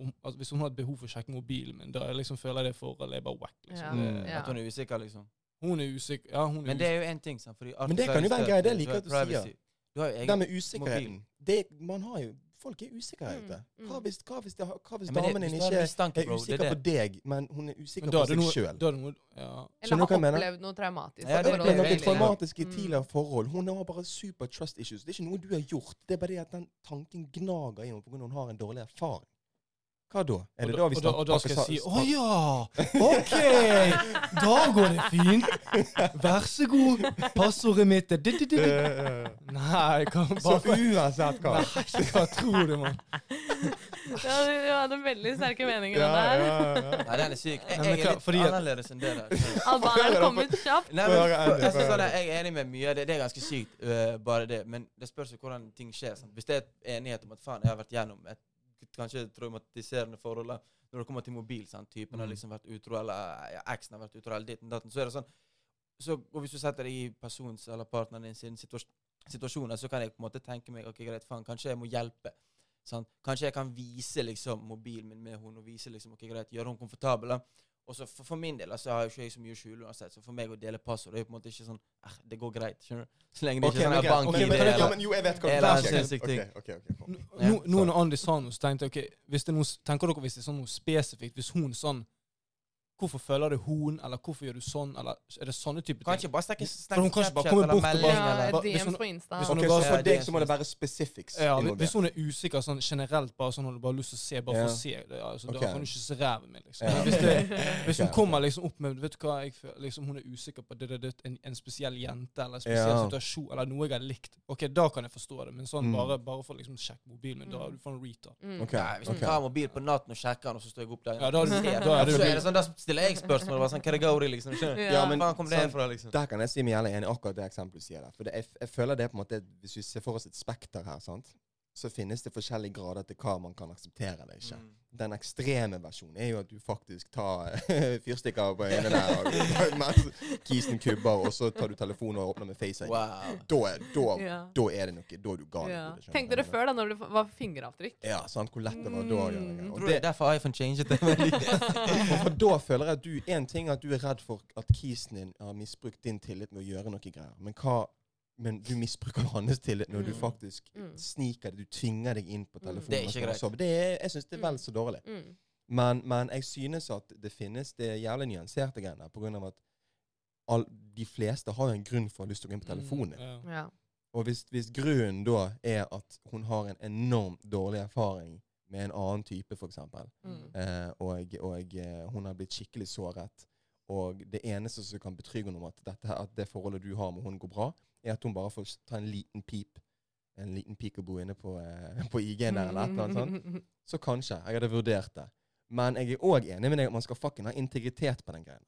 om altså, Hvis hun har et behov for å sjekke mobilen min, da liksom føler jeg det forholdet er bare wack. Liksom. Ja. Mm. Det, Ja. At hun er usikker, liksom. Hun er usikker. Ja, hun er Men det er jo én ting, sant. Fordi Men det kan jo være en greie, det liker jeg at du sier. Du har jo Det egen med usikkerheten. Det, man har jo Folk er usikre her Mm, ute. mm. Hva hvis, hva hvis, det, hva hvis Ja, det- damen din ikke er er usikker det. på deg, men hun er usikker da på seg sjøl? ja. Eller har opplevd noe traumatisk. Ja, det det Det noe traumatisk i Mm. tidligere forhold. Hun har bare super trust issues. Det er ikke noe du har gjort. Det er bare det at den tanken gnager i henne fordi hun har en dårlig erfaring. Hva da? Er det da vi og, da, snakker og da skal jeg si Å ja! OK! Da går det fint. Vær så god. Passordet mitt er. Nei, Så bare Så uansett hva. Nei, hva tror du, mann? Ja, du du hadde veldig sterke meninger Ja, om det her. ja, ja. Nei, den er syk. Jeg, jeg er litt fordi annerledes enn det der. Albaneren kom ut kjapt. Nei, men, jeg, synes sånn, jeg er enig med mye av det. Det er ganske sykt, uh, bare det. Men det spørs jo hvordan ting skjer. Sant? Hvis det er enighet om at faen, jeg har vært gjennom et kanskje traumatiserende forhold når det kommer til mobil. Sant? Typen har Mm. liksom vært utro, eller ja, eksen har vært utro, eller ditten datten. Så er det sånn så, Og hvis du setter deg i persons eller partneren din sin situas situasjoner, så kan jeg på en måte tenke meg ok, greit, faen, kanskje jeg må hjelpe. Sant? Kanskje jeg kan vise liksom mobilen min med henne, og vise liksom, ok, greit, gjøre henne komfortabel. Og så for, for min del altså, har jo ikke jeg så mye å skjule uansett, så for meg å dele passord det er på en måte ikke sånn eh, Det går greit, skjønner du? Så lenge det Ok, ikke er sånn greit. her Ok, bank-ID men- ja, eller men Jo, jeg vet hva du eller en sinnssyk ting. Okay, okay, okay. Nå, Ja, nå når Andy sa noe, så tenkte jeg ok, hvis det er noe, tenker dere hvis det er sånn noe spesifikt? Hvis hun sånn Hvorfor føler du hun, eller hvorfor gjør du sånn, eller er det sånne type Kan ting? ikke bare For hun kan ikke bare komme bort og bare- Ja, Hvis hun- DMs på Insta. hvis Ok, okay, så for deg så må det være specifics Ja, hvis- hun er usikker sånn generelt, bare sånn hun har bare lyst til å se, bare for å se det, altså, okay. da kan du ikke se ræven min, liksom. Ja. Hvis, det, hvis hun kommer liksom opp med Vet du hva, jeg føler, liksom, hun er usikker på det, det, det, en, en spesiell jente eller en spesiell Ja. situasjon eller noe jeg har likt, ok, da kan jeg forstå det. Men sånn Mm. bare, bare for liksom sjekke mobilen min, da er du for en retard. Mm. Okay. Hvis hun tar mobilen på natten og sjekker den, og så står jeg opp der Ja, da da, da, da, da da, da, er sånn, da stiller jeg spørsmål. Sånn, hva det går i, liksom? Ja, men kom det sånn- fra, liksom? Der kan jeg si meg jævlig enig i akkurat det eksempelet du sier der. For det, jeg, jeg føler det på en måte Hvis vi ser for oss et spekter her, sant? så finnes det forskjellige grader til hva man kan akseptere eller ikke. Mm. Den ekstreme versjonen er jo at du faktisk tar fyrstikker på øynene der, og, mens kisen kubber, og så tar du telefonen og åpner med Face Wow. Da, er- da, Ja. da er det noe. Da er du gal. Ja. Tenkte dere før, da, når det var fingeravtrykk? Ja, sant, hvor lett det var da. Mm. Og det er derfor iPhone changet det? for da føler jeg at du En ting er at du er redd for at kisen din har misbrukt din tillit med å gjøre noe greier. Men hva Men du misbruker hans tillit når du Mm. faktisk Mm. sniker det. Du tvinger deg inn på Mm. telefonen. Det er ikke greit. Det er, jeg syns det er vel så dårlig. Mm. Men, men jeg synes at det finnes det jævlig nyanserte greiene. På grunn av at all, de fleste har jo en grunn for å ha lyst til å gå inn på telefonen. Mm, ja. Ja. Og hvis, hvis grunnen da er at hun har en enormt dårlig erfaring med en annen type, f.eks., Mm. eh, og, og eh, hun har blitt skikkelig såret, og det eneste som kan betrygge henne om at, dette, at det forholdet du har med hun går bra, er at hun bare får ta en liten pip, en liten peekaboo inne på, eh, på IG-en der, eller et eller annet sånt, så kanskje. Jeg hadde vurdert det. Men jeg er òg enig med deg at man skal fucking ha integritet på den der.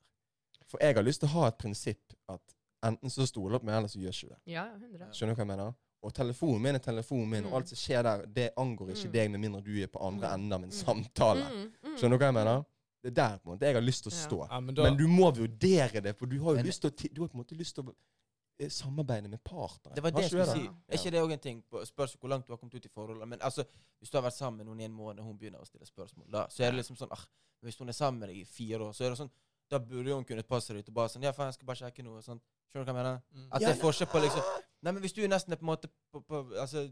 For jeg har lyst til å ha et prinsipp at enten så stoler du på meg, eller så gjør ikke du det. Ja, 100. Skjønner du hva jeg mener? Og telefonen min er telefonen min, Mm. og alt som skjer der, det angår ikke Mm. deg med mindre du er på andre Mm. enden av en Mm. samtale. Mm, mm. Skjønner du hva jeg mener? Det er der på en måte jeg har lyst til å stå. Ja, men da, Men du må vurdere det, for du har jo lyst til å, du har på en måte lyst til å eh, samarbeide med partnere. Det var det jeg skulle si. Er ikke det òg en ting? Spørs hvor langt du har kommet ut i forholdet. Men altså, hvis du har vært sammen med noen i en måned, og hun begynner å stille spørsmål, da, så er det liksom sånn ah, Hvis hun er sammen med deg i fire år, så er det sånn Da burde hun kunne passe deg ut og bare sånn Ja, faen, jeg skal bare sjekke noe. Sånn. Skjønner du hva jeg mener? Mm. At det er forskjell på liksom Nei, men hvis du nesten er på en måte på, på, altså,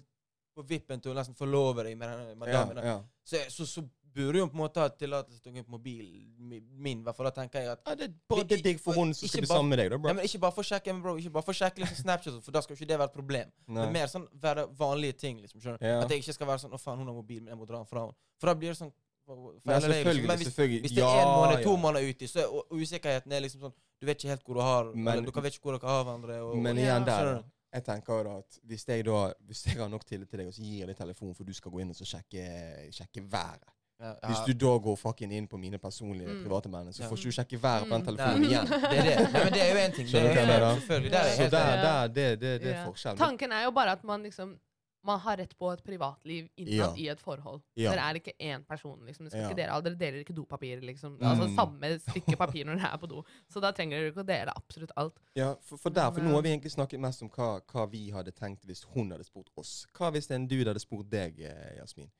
på vippen til å nesten forlove deg med denne Ja, madammen, da, ja. så, så, så burde jo på en måte ha tillatelse til å gå inn på mobilen min, hvert fall. Da tenker jeg at ja, det er bare det digg for hun som skal bli sammen med deg, da, bro. ja, men Ikke bare for å sjekke men bro, ikke bare for å sjekke liksom Snapchat, for da skal jo ikke det være et problem. Nei. Men mer sånn være vanlige ting. liksom, skjønner du? Ja. At jeg ikke skal være sånn 'Å, faen, hun har mobil, men jeg må dra den fra henne'. For da blir det sånn Nei, liksom. selvfølgelig. Men hvis, selvfølgelig. hvis det er en måned, to måneder uti, så er usikkerheten er liksom sånn Du vet ikke helt hvor du har Men- eller, Du kan vet ikke hvor dere har hverandre. Men igjen der, Jeg tenker jo at hvis jeg da Hvis jeg har nok tillit til deg, og så gir jeg deg telefonen for du skal gå inn og så sjekke, sjekke været ja, Hvis du da går fucking inn på mine personlige Mm. private menn, så Ja. får ikke du sjekke været på den Mm. telefonen mm. igjen. Det er det. Nei, men det er jo én ting. Det er det, selvfølgelig. Der er Så der, der, det, det, det er forskjell. Tanken er jo bare at man liksom man har rett på et privatliv innad Ja. i et forhold. Ja. Dere er ikke én person. liksom. Det skal Ja. ikke dele, dere deler ikke dopapir. liksom. Mm. Altså Samme stykke papir når dere er på do. Så da trenger dere ikke å dele absolutt alt. Ja, for, for der, for Men, nå har eh, vi egentlig snakket mest om hva, hva vi hadde tenkt hvis hun hadde spurt oss. Hva hvis en dude hadde spurt deg, eh, Jasmin?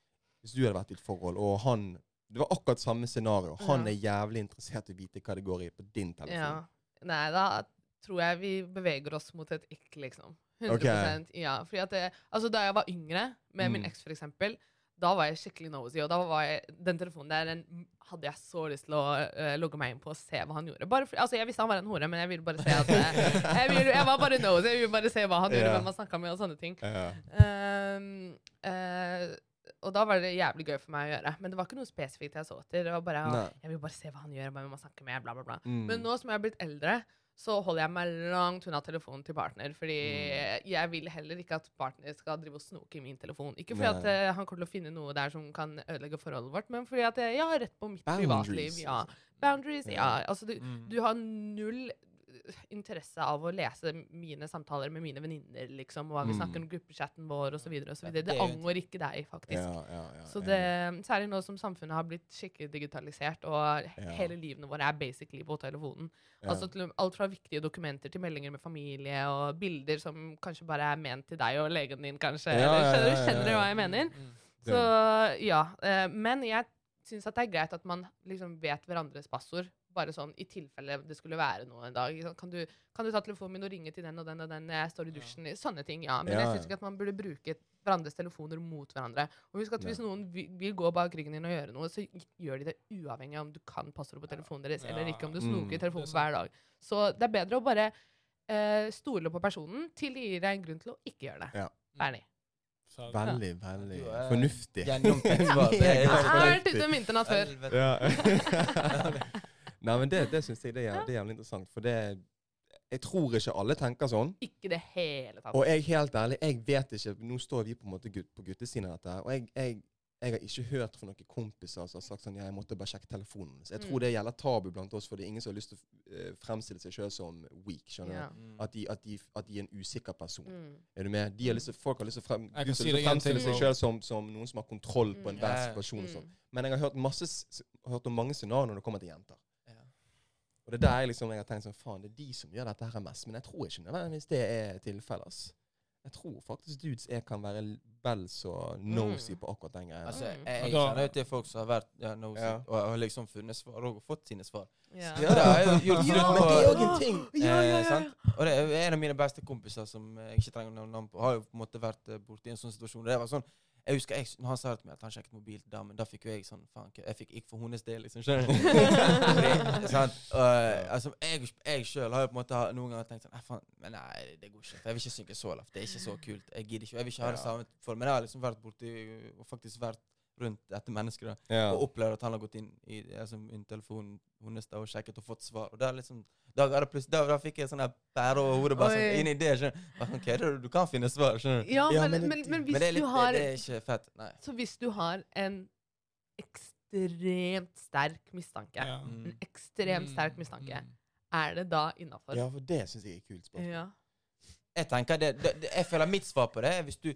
Hvis du hadde vært i et forhold, og han Det var akkurat samme scenario. Han er jævlig interessert i å vite hva det går i på din telefon. Ja. Nei, da tror jeg vi beveger oss mot et ikk, liksom. 100 okay. Ja. Fordi at det, altså Da jeg var yngre, med min eks, eks f.eks., da var jeg skikkelig nosy. Og da var jeg, den telefonen der den hadde jeg så lyst til å uh, logge meg inn på og se hva han gjorde. Bare for, altså Jeg visste han var en hore, men jeg ville bare se at jeg, jeg, ville, jeg var bare nosy. Jeg ville bare se hva han gjorde, hvem han snakka med, og sånne ting. Yeah. Um, eh, og da var det jævlig gøy for meg å gjøre. Men det var ikke noe spesifikt jeg så etter. Det var bare, Nei. Jeg vil bare se hva han gjør, hvem man snakker med, bla, bla, bla. Mm. Men nå som jeg har blitt eldre, så holder jeg meg langt unna telefonen til partner. Fordi Mm. jeg vil heller ikke at partner skal drive og snoke i min telefon. Ikke fordi at eh, han kommer til å finne noe der som kan ødelegge forholdet vårt, men fordi at eh, jeg har rett på mitt Boundaries, privatliv. Ja. Boundaries, ja. Altså, du, Mm. du har null interesse av å lese mine samtaler med mine venninner, liksom, og hva vi Mm. snakker om gruppechatten vår, osv. Det, det angår ikke deg, faktisk. Ja, ja, ja, Så det, særlig nå som samfunnet har blitt skikkelig digitalisert, og hele livene våre er basically på telefonen. Altså Alt fra viktige dokumenter til meldinger med familie, og bilder som kanskje bare er ment til deg og legen din, kanskje. Eller, skjønner, du hva jeg mener? Mm. Så ja. eh, Men jeg syns det er greit at man liksom vet hverandres passord. Bare sånn i tilfelle det skulle være noe en dag. Kan du, kan du ta telefonen min og ringe til den og den og den? Jeg står i dusjen. Ja. Sånne ting, ja. Men Ja, jeg syns ikke at man burde bruke hverandres telefoner mot hverandre. Og husk at hvis noen vil, vil gå bak ryggen din og gjøre noe, så gjør de det uavhengig av om du kan passordet på telefonen deres eller ikke, om du mm. snoker i er telefonen hver dag. Så det er bedre å bare uh, stole på personen til de gir deg en grunn til å ikke gjøre det. Ja. Ferdig. Veldig, veldig fornuftig. Gjennomtenkt svar. Det Jeg har vært ute om vinteren før. Nei, men det, det syns jeg det er, det er jævlig interessant. For det Jeg tror ikke alle tenker sånn. Ikke det hele tatt. Og jeg helt ærlig, jeg vet ikke Nå står vi på en måte gutt, på guttesiden av dette, og jeg, jeg, jeg har ikke hørt fra noen kompiser som har sagt sånn ja, jeg måtte bare sjekke telefonen. Så jeg Mm. tror det gjelder tabu blant oss, for det er ingen som har lyst til å eh, fremstille seg sjøl som weak. skjønner Ja. du? Mm. At de, at, at de er en usikker person. Mm. Er du med? De har lyst til, folk har lyst til å frem, si fremstille seg sjøl som, som noen som har kontroll på Mm. enhver Ja. situasjon. og sånn. Mm. Men jeg har hørt, masse, hørt om mange scenarioer når det kommer til jenter. Og det er der jeg liksom jeg har tenkt sånn, faen, det er de som gjør dette her mest. Men jeg tror ikke nødvendigvis det er tilfellet. ass. Jeg tror faktisk dudes jeg kan være vel så nosy Mm. på akkurat den greia. Altså, der. jeg, jeg kjenner jo til folk som har vært ja, nosy, Ja. og har liksom funnet svar og fått sine svar. Ja. Ja. Det har jo gjort Ja, slutt men det er òg en ting. Ja, ja, Eh, ja, sant? Og det er en av mine beste kompiser som jeg ikke trenger noe navn på, har jo på en måte vært eh, borti en sånn situasjon. Det var sånn, jeg husker jeg, når han sa til meg at han sjekket mobil til damen, da fikk jo jeg sånn faen, jeg fikk ikke for hennes del, liksom. Skjønner du? Eh, altså, jeg, jeg sjøl har jo på en måte noen ganger tenkt sånn faen, men nei, det går ikke. For jeg vil ikke synke så lavt. Det er ikke så kult. Jeg gidder ikke. Jeg vil ikke ha det samme for Men jeg har liksom vært borti og faktisk vært rundt dette mennesket da Ja. og opplevd at han har gått inn i altså, telefonen hennes og sjekket og fått svar. Og da, liksom, da, da, da fikk jeg sånn bære over hodet bare sånn, inn i det. skjønner sånn, du? Du kan finne svar. skjønner du. Ja, Ja, men, men men, hvis Men det er, litt, du har det, det er ikke fett. Nei. Så hvis du har en ekstremt sterk mistanke, Ja. Mm. en ekstremt Mm, sterk mistanke, mm. er det da innafor? ja, for det syns jeg er kult spørsmål. Ja. Jeg tenker det, det, det, jeg føler mitt svar på det er hvis du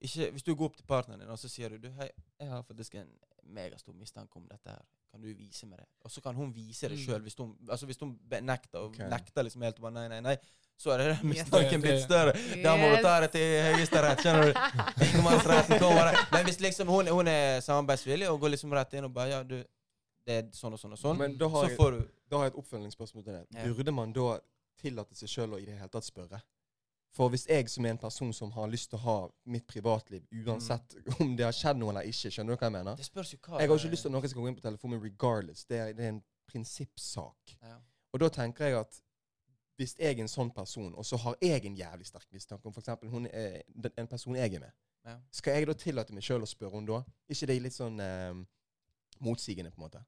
ikke, hvis du går opp til partneren din og så sier du, du hei, jeg har faktisk en megastor mistanke om dette her. Kan du vise meg det? Og så kan hun vise det Mm. sjøl. Hvis, hun- altså hvis hun benekter og Ok. nekter liksom helt og bare nei, nei, nei, så er det Yes. mistanken blitt større. Da må du ta det til høyesterett, skjønner du. Kommer. Men hvis liksom hun, hun er samarbeidsvillig og går liksom rett inn og bare ja, du, det er sånn og sånn og sånn, Men da har, så jeg, får du da har jeg et oppfølgingsspørsmål til det. Ja. Burde man da tillate seg sjøl å i det hele tatt spørre? For hvis jeg som er en person som har lyst til å ha mitt privatliv, uansett om det har skjedd noe eller ikke, skjønner du hva jeg mener? Det spørs jo hva Jeg har ikke lyst til at noen skal gå inn på telefonen regardless. Det er, det er en prinsippsak. ja. Og da tenker jeg at hvis jeg er en sånn person, og så har jeg en jævlig sterk mistanke om f.eks. er en person jeg er med, Ja. skal jeg da tillate meg sjøl å spørre henne da? ikke det litt sånn eh, motsigende, på en måte?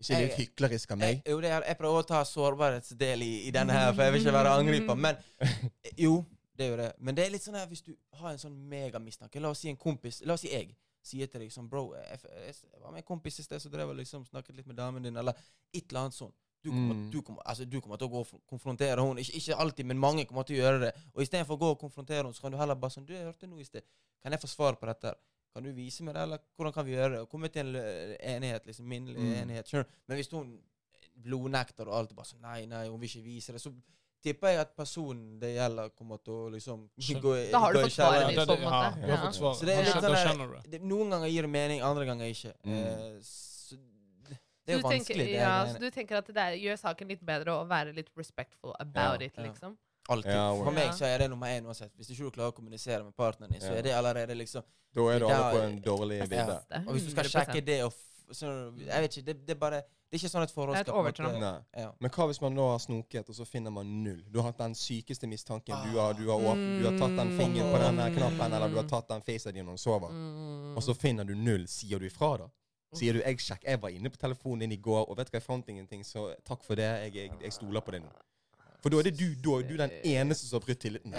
Ikke litt hyklerisk av meg? Jeg, jo, det er, jeg prøver å ta sårbarhetsdel i, i denne her, for jeg vil ikke være angriper. Men jo, det er jo det. Men det er litt sånn her hvis du har en sånn megamistanke. La oss si en kompis La oss si jeg sier til deg sånn Bro, jeg, jeg, var med en kompis i sted som drev og liksom snakket litt med damen din, eller et eller annet sånt. Du kommer, Mm. du, kommer, altså, du kommer til å gå og konfrontere henne. Ikke, ikke alltid, men mange kommer til å gjøre det. Og istedenfor å gå og konfrontere henne, så kan du heller bare sånn Du, jeg hørte noe i sted. Kan jeg få svar på dette? Kan du vise meg det, eller hvordan kan vi gjøre det? Og komme til en enighet, liksom. Minnelig Mm. enighet. Skjønner? Men hvis hun blodnekter og alt, bare sånn Nei, nei, hun vil ikke vise det. Så tipper jeg at personen det gjelder, kommer til å liksom gå i Da har du fått svaret ditt, på en måte. ja, du har fått svar. Så det er litt sånn at der- det. Noen ganger gir det mening, andre ganger ikke. Mm. Eh, så det er jo tenker, vanskelig. det ja, så du tenker at det der, gjør saken litt bedre å være litt respectful about Ja, it, ja. liksom? Alltid. Ja, For meg så er det nummer én uansett. Hvis du ikke klarer å kommunisere med partneren din, så er det allerede liksom Da er du Det alle på en dårlig bilde. Og hvis du skal sjekke det og f så, Jeg vet ikke, det, det er bare Det er ikke sånn et forhold skal på en måte- Ja. Men hva hvis man nå har snoket, og så finner man null? Du har hatt den sykeste mistanken. Du har, du har, åpnet, du har tatt den fingeren på den knappen, eller du har tatt den facen din når du sover. Mm. Og så finner du null. Sier du ifra, da? Sier du 'jeg sjekk, jeg var inne på telefonen din i går, og vet du hva, jeg fant ingenting, så takk for det, jeg, jeg, jeg stoler på det nå'. For da er det du, da er du den eneste som har brutt tilliten.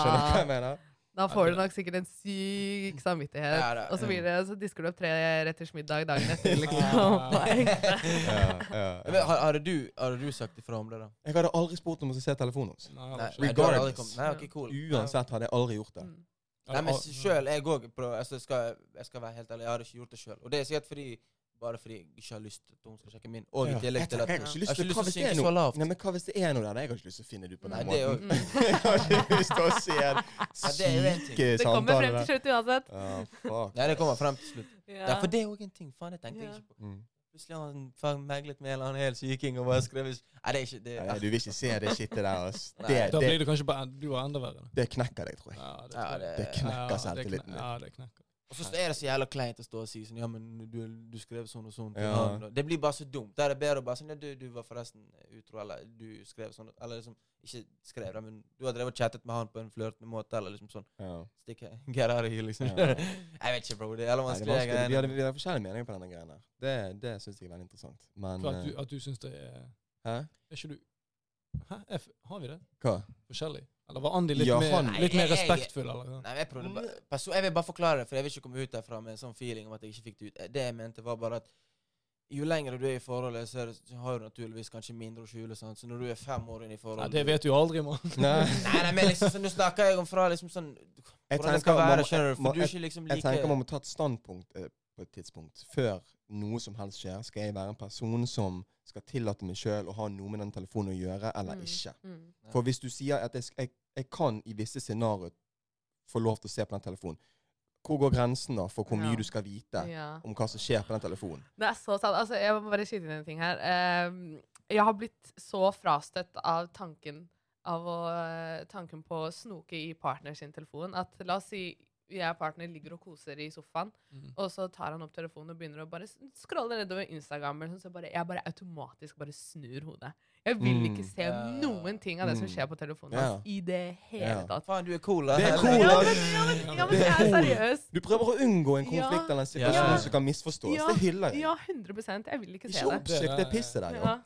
Skjønner du hva jeg mener? Da får du nok sikkert en syk samvittighet. Ja, og så, blir det, så disker du opp tre retters middag dagen etter, liksom. Ja. Ja, ja, Men ja. Har, du, har, du sagt ifra om det, da? Jeg hadde aldri spurt om å se telefonen hans. Nei, Nei, det var nei, aldri kommet- Nei, ok, cool. Uansett hadde jeg aldri gjort det. Mm. Nei, men selv, sjøl, jeg òg altså, skal, Jeg skal være helt ærlig, jeg hadde ikke gjort det sjøl. Og det er sikkert fordi bare fordi jeg ikke har lyst til at hun skal sjekke min. Og i tillegg til at jeg har ikke lyst til å synke så lavt. Nei, men hva hvis det er noe der? Jeg har ikke lyst til å finne det ut på den måten. Jeg har ikke lyst til å se en syke syke Det kommer frem til slutt uansett. Ja. Det kommer frem til slutt. Ja. For det er òg en ting. Faen, det tenkte jeg ikke på. Mm. Plutselig har han meglet med en eller annen hel syking og bare skrevet Nei, det er ikke det. Nei, du vil ikke se det skittet der. ass. Det, Da blir du kanskje bare du enda verre. det knekker deg, tror jeg. Ja, det, tror jeg. det- Det knekker selvtilliten din. Ja, det knekker. Og så er det så jævla kleint å stå og si sånn Ja, men du, du skrev sånn og sånn Ja. Det blir bare så dumt. Da er det bedre å bare sånn Ja, du, du var forresten utro, eller du skrev sånn Eller liksom Ikke skrev det, men du har drevet og chattet med han på en flørtende måte, eller liksom sånn Ja. Stikk Get out of here, liksom. Ja. Jeg vet ikke, bro. Det er jævla Nei, det er vanskelig. vanskelig. Vi, har, vi har forskjellige meninger på denne greia. Det, det syns jeg er veldig interessant. Men For at du, eh, at du syns det er Hæ? Er ikke du Hæ? F- Har vi det? Hva? Forskjellig? Eller var Andi litt, Ja, mer, han- litt mer Nei, jeg- respektfull? Eller? Nei, jeg, prøvde bare, perso jeg vil bare forklare det, for jeg vil ikke komme ut derfra med en sånn feeling om at jeg ikke fikk det ut. Det jeg mente, var bare at jo lenger du er i forholdet, så, er det, så har du naturligvis kanskje mindre å skjule. Sant? Så når du er fem år inn i Nei, forholdet det vet du jo aldri, mann. Nei. Nei, nei, men liksom, så nå snakker jeg om fra liksom sånn Jeg Hvordan det tenker skal man være, må- skjønner du. må- For du er jeg- ikke liksom Jeg tenker man må ta et standpunkt eh, på et tidspunkt. Før noe som helst skjer, skal jeg være en person som skal tillate meg sjøl å ha noe med den telefonen å gjøre, eller Mm. ikke. Mm. For hvis du sier at jeg, jeg, jeg kan i visse scenarioer få lov til å se på den telefonen, hvor går grensen da for hvor mye Ja. du skal vite Ja. om hva som skjer på den telefonen? Det er så sant. Altså, jeg må bare skyte inn en ting her. Ehm, jeg har blitt så frastøtt av tanken av å, tanken på å snoke i partner sin telefon. At la oss si jeg og partner ligger og koser i sofaen, mm. og så tar han opp telefonen og begynner å bare scrolle nedover Instagram. Sånn, så bare, jeg bare automatisk bare snur hodet. Jeg vil Mm. ikke se Ja. noen ting av det som Mm. skjer på telefonen hans i det hele yeah. tatt. Faen, du er cool, da. Det er cool, Ja, men, ja, men, ja, men Det jeg er er seriøs. Du prøver å unngå en Ja. konflikt eller en situasjon Ja. som kan misforstås. Ja. Det hyller jeg. Ja, 100 Jeg vil ikke se Ikke det. oppsøk det pisset der, jo. Ja.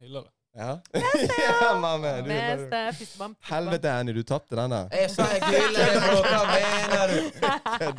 Hyller det. Ja, ja mamma. Du, Neste fistbump. Helvete, Annie, du tapte den der. Jeg sa jeg bro. Hva mener du?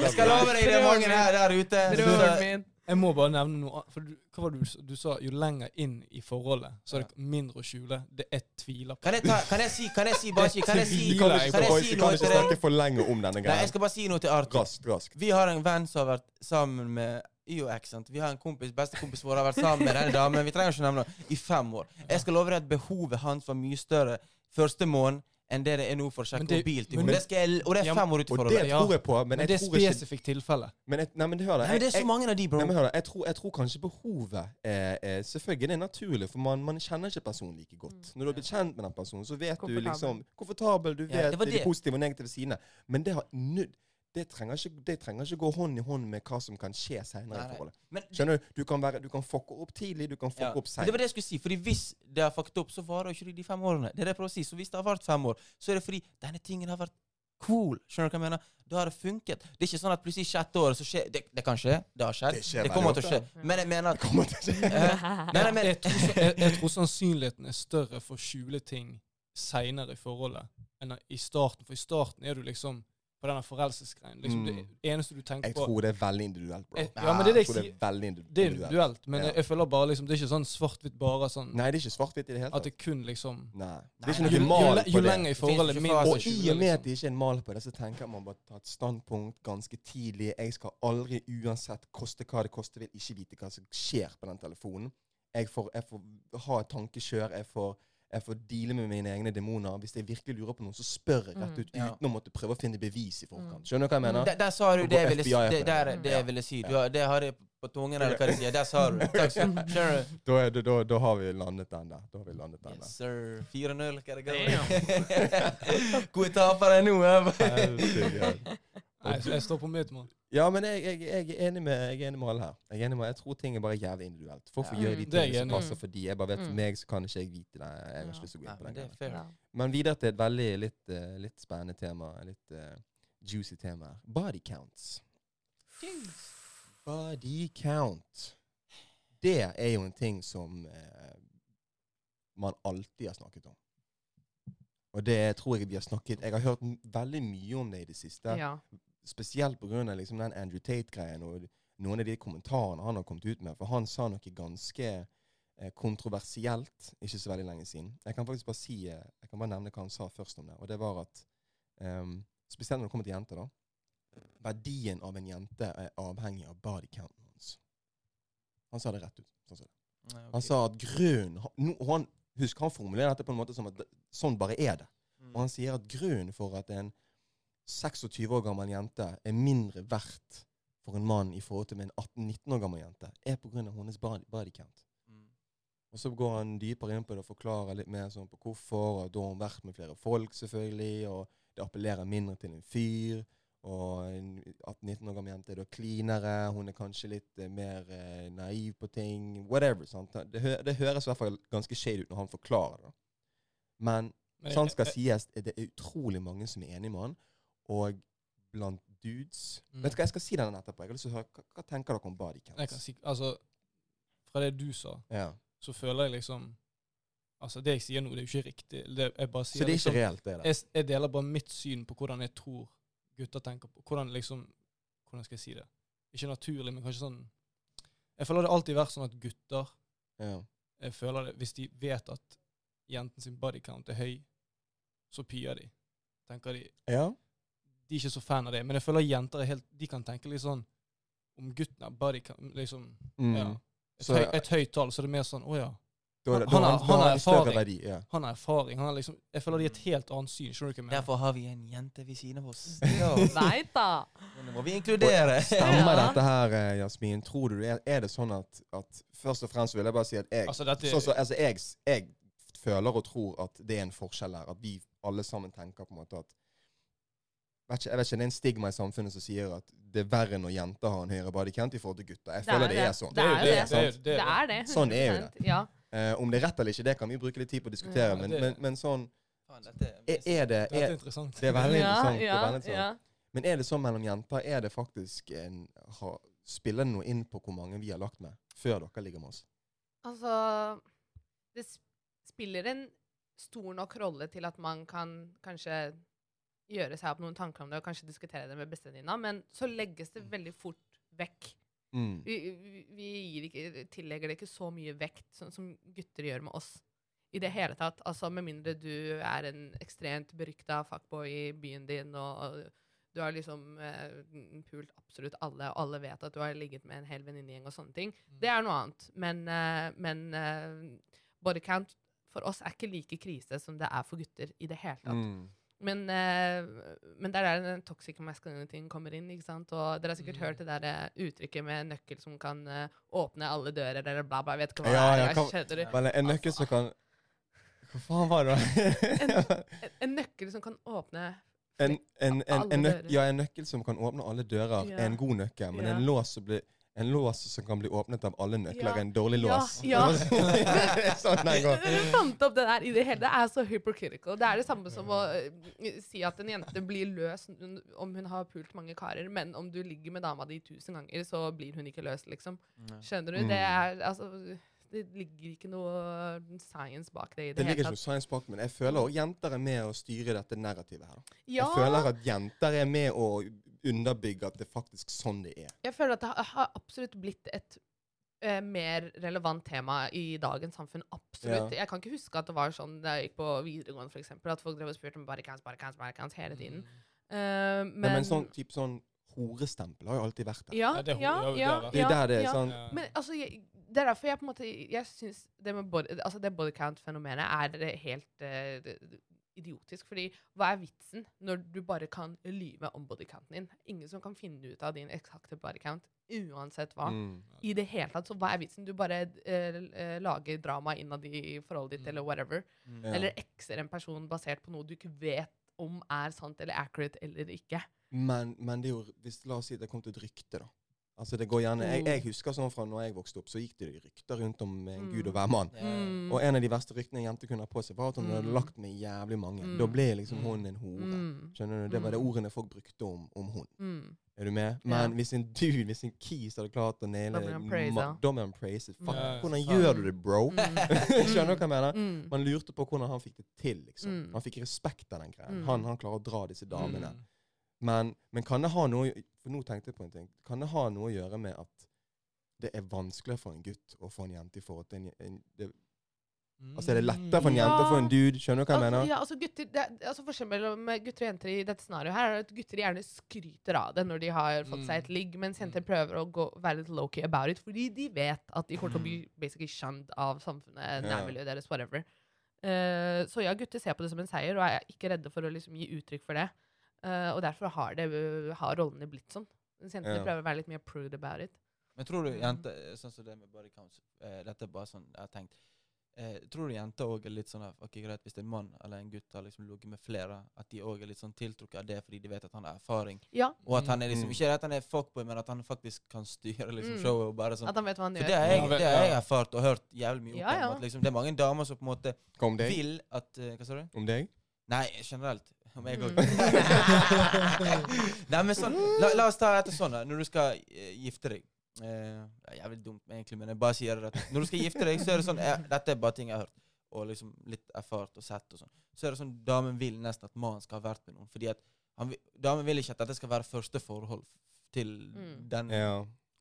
Jeg skal love deg, det er mange her der ute. Broren min. Jeg må bare nevne noe annet. For du, hva var det du, du sa? Jo lenger inn i forholdet, så er det mindre å skjule. Det er tviler på. kan jeg, ta, kan jeg si Kan jeg si bare si, Kan jeg si, kan kan jeg si noe kan ikke til deg? snakke for lenge om denne Nei, jeg skal bare si noe til Arthur. Rask, rask. Vi har en venn som har vært sammen med jo, ikke sant? Vi har en kompis, bestekompis vår har vært sammen med denne damen vi trenger ikke nevne henne, i fem år. Jeg skal love deg at behovet hans var mye større første måned enn det det er nå for å Men sjekke det- mobil til henne. det- Det skal og det er fem år ut i Og det tror jeg på, men Men jeg det er et spesifikt tilfelle. men jeg, Nei, men det Nei, jeg. det er så jeg, mange av de, bro. Nei, men hør da, jeg, tror, jeg tror kanskje behovet er, er Selvfølgelig det er naturlig, for man, man kjenner ikke personen like godt. Mm. Når du har blitt kjent med den personen, så vet du liksom Komfortabel, du Ja, vet det de det. positive og negative sidene. Men det, har, null- det, trenger ikke, det trenger ikke gå hånd i hånd med hva som kan skje senere i forholdet. Men, Skjønner du? Du kan, være, du kan fucke opp tidlig, du kan fucke ja. opp seint. det var det jeg skulle si. Fordi hvis det har fucket opp, så varer ikke de fem årene. Det er det jeg prøver å si. Så hvis det har vart fem år, så er det fordi denne tingen har vært cool. Skjønner du hva jeg mener? Da har det funket. Det er ikke sånn at plutselig i sjette året så skjer det, det kan skje. Det har skjedd. Det skjer Det kommer til å skje. Men jeg mener at Det kommer til å skje. Eh, jeg, tror, jeg, jeg tror sannsynligheten er større for å skjule ting seinere i forholdet enn i starten. For i starten er du liksom på denne forelsesgreien. Liksom Mm. Det eneste du tenker Jeg på tror det er veldig individuelt, bro. Jeg, ja, men det er det jeg tror sier. det er individuelt. Det er individuelt, men Ja. jeg, jeg føler bare liksom Det er ikke sånn svart-hvitt bare sånn Nei, det er ikke svart-hvitt i det hele tatt. at det kun liksom Nei. Det er ikke noe mal på det. jo lenger i forholdet, ikke mindre. Og i og med at liksom. det ikke er en mal på det, så tenker jeg man bare ta et standpunkt ganske tidlig. Jeg skal aldri, uansett koste hva det koster, vil ikke vite hva som skjer på den telefonen. Jeg får, jeg får ha et tankekjør. Jeg får, jeg får deale med mine egne demoner. Hvis jeg virkelig lurer på noe, så spør jeg rett ut. ut, Ja. uten å måtte prøve å finne bevis i forkant. Mm. Skjønner du hva jeg mener? der, der sa du det jeg ville. Det, der, det. Ja. jeg ville si. Du har, det har jeg på tungen, eller hva de sier. Der sa du det. Takk skal du ha. Skjønner du? Da, er da, da har vi landet den der. Da har vi landet den Yes, sir. 4-0, hva er det går? Gode tapere nå. Nei, jeg står på mitt, mann. Ja, men jeg, jeg, jeg, er enig med, jeg er enig med alle her. Jeg er enig med, jeg tror ting er bare jævlig individuelt. Folk får Ja. gjøre de Mm. Tingene som passer for de. Jeg bare vet For Mm. meg så kan ikke jeg vite det. Jeg har ikke lyst til å gå inn på den det greia. Ja. Men videre til et veldig litt, uh, litt spennende tema. Litt uh, juicy tema. her. Body counts. Body count. Det er jo en ting som uh, man alltid har snakket om. Og det tror jeg vi har snakket Jeg har hørt veldig mye om det i det siste. Ja. Spesielt pga. Liksom den Andrew Tate-greien og noen av de kommentarene han har kommet ut med. For han sa noe ganske eh, kontroversielt ikke så veldig lenge siden. Jeg kan faktisk bare si, eh, jeg kan bare nevne hva han sa først om det. Og det var at um, Spesielt når det kommer til jenter, da. Verdien av en jente er avhengig av body counten hans. Han sa det rett ut. Sånn det. Nei, okay. Han sa at grunnen no, han, Husk, han formulerer dette på en måte som at sånn bare er det. Mm. Og han sier at grunnen for at en 26 år gammel jente er mindre verdt for en mann i forhold til en 18-19 år gammel jente, er pga. hennes body, body count. Mm. Og så går han dypere inn på det og forklarer litt mer sånn på hvorfor. Og da har hun vært med flere folk, selvfølgelig, og det appellerer mindre til en fyr. Og en 18-19 år gammel jente er da cleanere, hun er kanskje litt eh, mer eh, naiv på ting. Whatever. sant? Det, hø det høres i hvert fall ganske shady ut når han forklarer det. Men Men sant skal sies, det er utrolig mange som er enig med han. Og blant dudes Mm. Vet du hva, Jeg skal si den etterpå. Jeg har lyst til å høre, Hva, hva tenker dere om body counts? Si, altså, fra det du sa, ja. så føler jeg liksom Altså, det jeg sier nå, det er jo ikke riktig. Det, jeg bare sier Så det er liksom, ikke reelt, det der. jeg, jeg deler bare mitt syn på hvordan jeg tror gutter tenker på Hvordan liksom Hvordan skal jeg si det? Ikke naturlig, men kanskje sånn Jeg føler det alltid vært sånn at gutter Ja. jeg føler det, Hvis de vet at jentens bodycount body count er høy, så pier de. Tenker de ja. De er ikke så fan av det. Men jeg føler jenter er helt De kan tenke litt sånn Om gutten Bare body kan liksom Mm. ja, et, Så- høy, et høyt tall, så er det mer sånn Å ja. Han, han, Han han har erfaring. verdi. Ja. Han har erfaring. Han har liksom, jeg føler de har et helt annet syn. Skjønner du hva jeg mener? Derfor har vi en jente ved siden av oss. Nei da. Nå må vi inkludere. Stemmer Ja. dette her, eh, Jasmin? Tror du, er, er det sånn at, at Først og fremst vil jeg bare si at jeg Altså, dette, så, så, altså, jeg, jeg føler og tror at det er en forskjell her. At vi alle sammen tenker på en måte at vet ikke, Jeg vet ikke, Det er en stigma i samfunnet som sier at det er verre når jenter har en høyere body count i forhold til gutter. Jeg føler det, er sånn. Det er Det er det. det, det er Det det. er det. Sånn er jo 100%. Ja. Uh, om det er rett eller ikke, det kan vi bruke litt tid på å diskutere. Ja, men, men, men sånn er, er det er er, interessant. Det er veldig ja, interessant. det ja, er veldig interessant. ja. Men er det sånn mellom jenter? Er det faktisk en, ha, Spiller det noe inn på hvor mange vi har lagt med før dere ligger med oss? Altså Det spiller en stor nok rolle til at man kan kanskje gjøre seg opp noen tanker om det og kanskje diskutere det med bestevenninna, men så legges det veldig fort vekk. Mm. Vi, vi, ikke, tillegger det ikke så mye vekt sånn som gutter gjør med oss. I det hele tatt. Altså, Med mindre du er en ekstremt berykta fuckboy i byen din, og, og du har liksom eh, pult absolutt alle, og alle vet at du har ligget med en hel venninnegjeng og sånne ting. Det er noe annet. Men, eh, men eh, bodycount for oss er ikke like krise som det er for gutter i det hele tatt. Mm. Men, eh, men det er der den toxic masculinity kommer inn. ikke sant? Og Dere har sikkert Mm. hørt det der eh, uttrykket med nøkkel som kan eh, åpne alle dører, eller bla, bla. Jeg vet ikke hva Ja, det er. kan- skjønner. Men en nøkkel som kan Hva faen var det? en, En, en nøkkel som kan åpne en, en, en, en, nøk, ja, en nøkkel som kan åpne alle dører, Ja. er en god nøkkel. Men Ja. en lås som blir en lås som kan bli åpnet av alle nøkler, Ja. en dårlig Ja, lås. ja. det sånn den går. Fant opp det der i det hele. Det er så hypercritical. Det er det samme som å eh, si at en jente blir løs om hun har pult mange karer, men om du ligger med dama di tusen ganger, så blir hun ikke løs, liksom. Skjønner du? Mm. Det er altså Det ligger ikke noe science bak det i det, Det ligger ikke noe science bak, men jeg føler også jenter er med å styre dette narrativet her. Ja, Jeg føler at jenter er med å underbygge at det er faktisk sånn det er. jeg føler at det har- absolutt blitt et eh, mer relevant tema i dagens samfunn. Absolutt. Jeg kan ikke huske at det var sånn da jeg gikk på videregående, eksempel, at folk drev og spurte om bodycams, bodycams, bodycams hele tiden. Mm. Uh, Men, men men sånn, typ sånn horestempel har jo alltid vært der. Ja, Ja, det ja, ja, det er er der det er sånn Ja. Men altså, jeg, det er derfor jeg på en måte Jeg syns det med body, altså det bodycount-fenomenet er helt det- det- idiotisk. Fordi hva er vitsen når du bare kan lyve om bodycounten din? Ingen som kan finne ut av din eksakte bodycount, uansett hva. mm. I det hele tatt, så hva er vitsen? Du bare eh, eh, lager drama innad i forholdet ditt, Mm. eller whatever. Ja. Eller ekser en person basert på noe du ikke vet om er sant eller accurate eller ikke. Men, men det er jo hvis, La oss si det kom til et rykte, da. Altså det går gjerne, jeg, jeg husker sånn fra når jeg vokste opp, så gikk det rykter rundt om en Mm. gud og hver mann. Mm. Og en av de verste ryktene en jente kunne ha på seg, var at hun hadde Mm. lagt med jævlig mange. Mm. Da ble liksom Mm. hun en hore. Mm. Skjønner du? Det var det Mm. ordene folk brukte om, om hun. Mm. Er du med? Ja. Men hvis en dude, hvis en kis hadde klart å naile Da blir han praised. Fuck, Ja, hvordan gjør du det, bro? Mm. Skjønner du hva jeg mener? Mm. Man lurte på hvordan han fikk det til. liksom. Mm. Han fikk respekt av den greia. Mm. Han, han klarer å dra disse damene. Mm. Men, men kan det ha noe For nå tenkte jeg på en ting. Kan det ha noe å gjøre med at det er vanskeligere for en gutt å få en jente i forhold til en, en det, Altså er det lettere for en jente å få en dude? Skjønner du hva jeg Altså, mener? ja, altså gutter, det, altså Forskjellen mellom gutter og jenter i dette scenarioet her er at gutter gjerne skryter av det når de har fått seg et ligg, mens jenter prøver å gå, være litt low-key about it, fordi de vet at de kommer til å bli basically shunned av samfunnet, Ja. nærmiljøet deres, whatever. Uh, så ja, gutter ser på det som en seier og er ikke redde for å liksom gi uttrykk for det. Eh, og derfor har, det, har rollene blitt sånn. Mens jentene Ja. prøver å være litt mer prude about it. Men tror du jente jenter Sånn som det med body counts eh, Dette er bare sånn jeg har tenkt. Eh, tror du jenter òg er litt sånn at, ok, greit, Hvis en mann eller en gutt har liksom ligget med flere, at de òg er litt sånn tiltrukket av det fordi de vet at han har erfaring? Ja, Og at han er liksom Mm. Ikke at han er fuckboy, men at han faktisk kan styre liksom Mm. showet. og bare sånn At han vet hva han For det har jeg, det har jeg erfart og hørt jævlig mye om. ja. At liksom, det er mange damer som på en måte vil at eh, Hva sa du? Om deg? Nei, generelt. Om jeg òg. Nei, men sånn, la, la oss ta etter sånn, da. Når du skal eh, gifte deg eh, det er Jævlig dumt, egentlig, men jeg bare sier det. Når du skal gifte deg, så er det sånn eh, Dette er bare ting jeg har hørt. og liksom litt erfart og sett og sånn, så er det sånn damen vil nesten at mannen skal ha vært med noen. Fordi at han, vil- damen vil ikke at dette skal være første forhold til Mm. den Ja.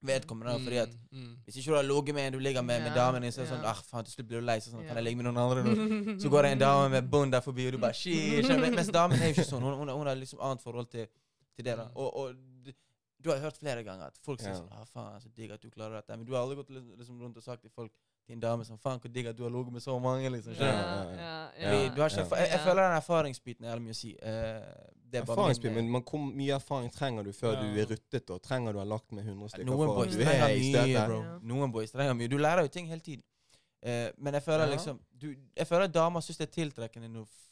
Vedkommende. da, Fordi at Mm, mm. hvis ikke du har ligget med en du ligger med, med Ja, damen din, så er det sånn ah, faen, til slutt blir du lei, så sånn, Ja. kan jeg ligge med noen andre nå? Så går det en dame med bånd der forbi, og du bare shit. Mens damen er jo ikke sånn. Hun, hun, hun har liksom annet forhold til, til det. da. Mm. Og, og du har hørt flere ganger at folk sier Ja. sånn ah, faen, så digg at du klarer dette. Men du har aldri gått liksom, liksom rundt og sagt til folk, til en dame som faen, hvor digg at du har ligget med så mange, liksom. Ja, ja, ja, ja. du har ikke, Ja. jeg, jeg føler den erfaringsbiten er jævlig mye å si. Eh, det er bare min, eh, men man, hvor mye erfaring trenger du før Ja. du er ruttet? og Trenger du å ha lagt med 100 stykker Noen boys trenger er mye, bro. Ja. Noen boys trenger mye. Du lærer jo ting hele tiden. Eh, men jeg føler Ja. liksom du, Jeg føler damer syns det er tiltrekkende når f-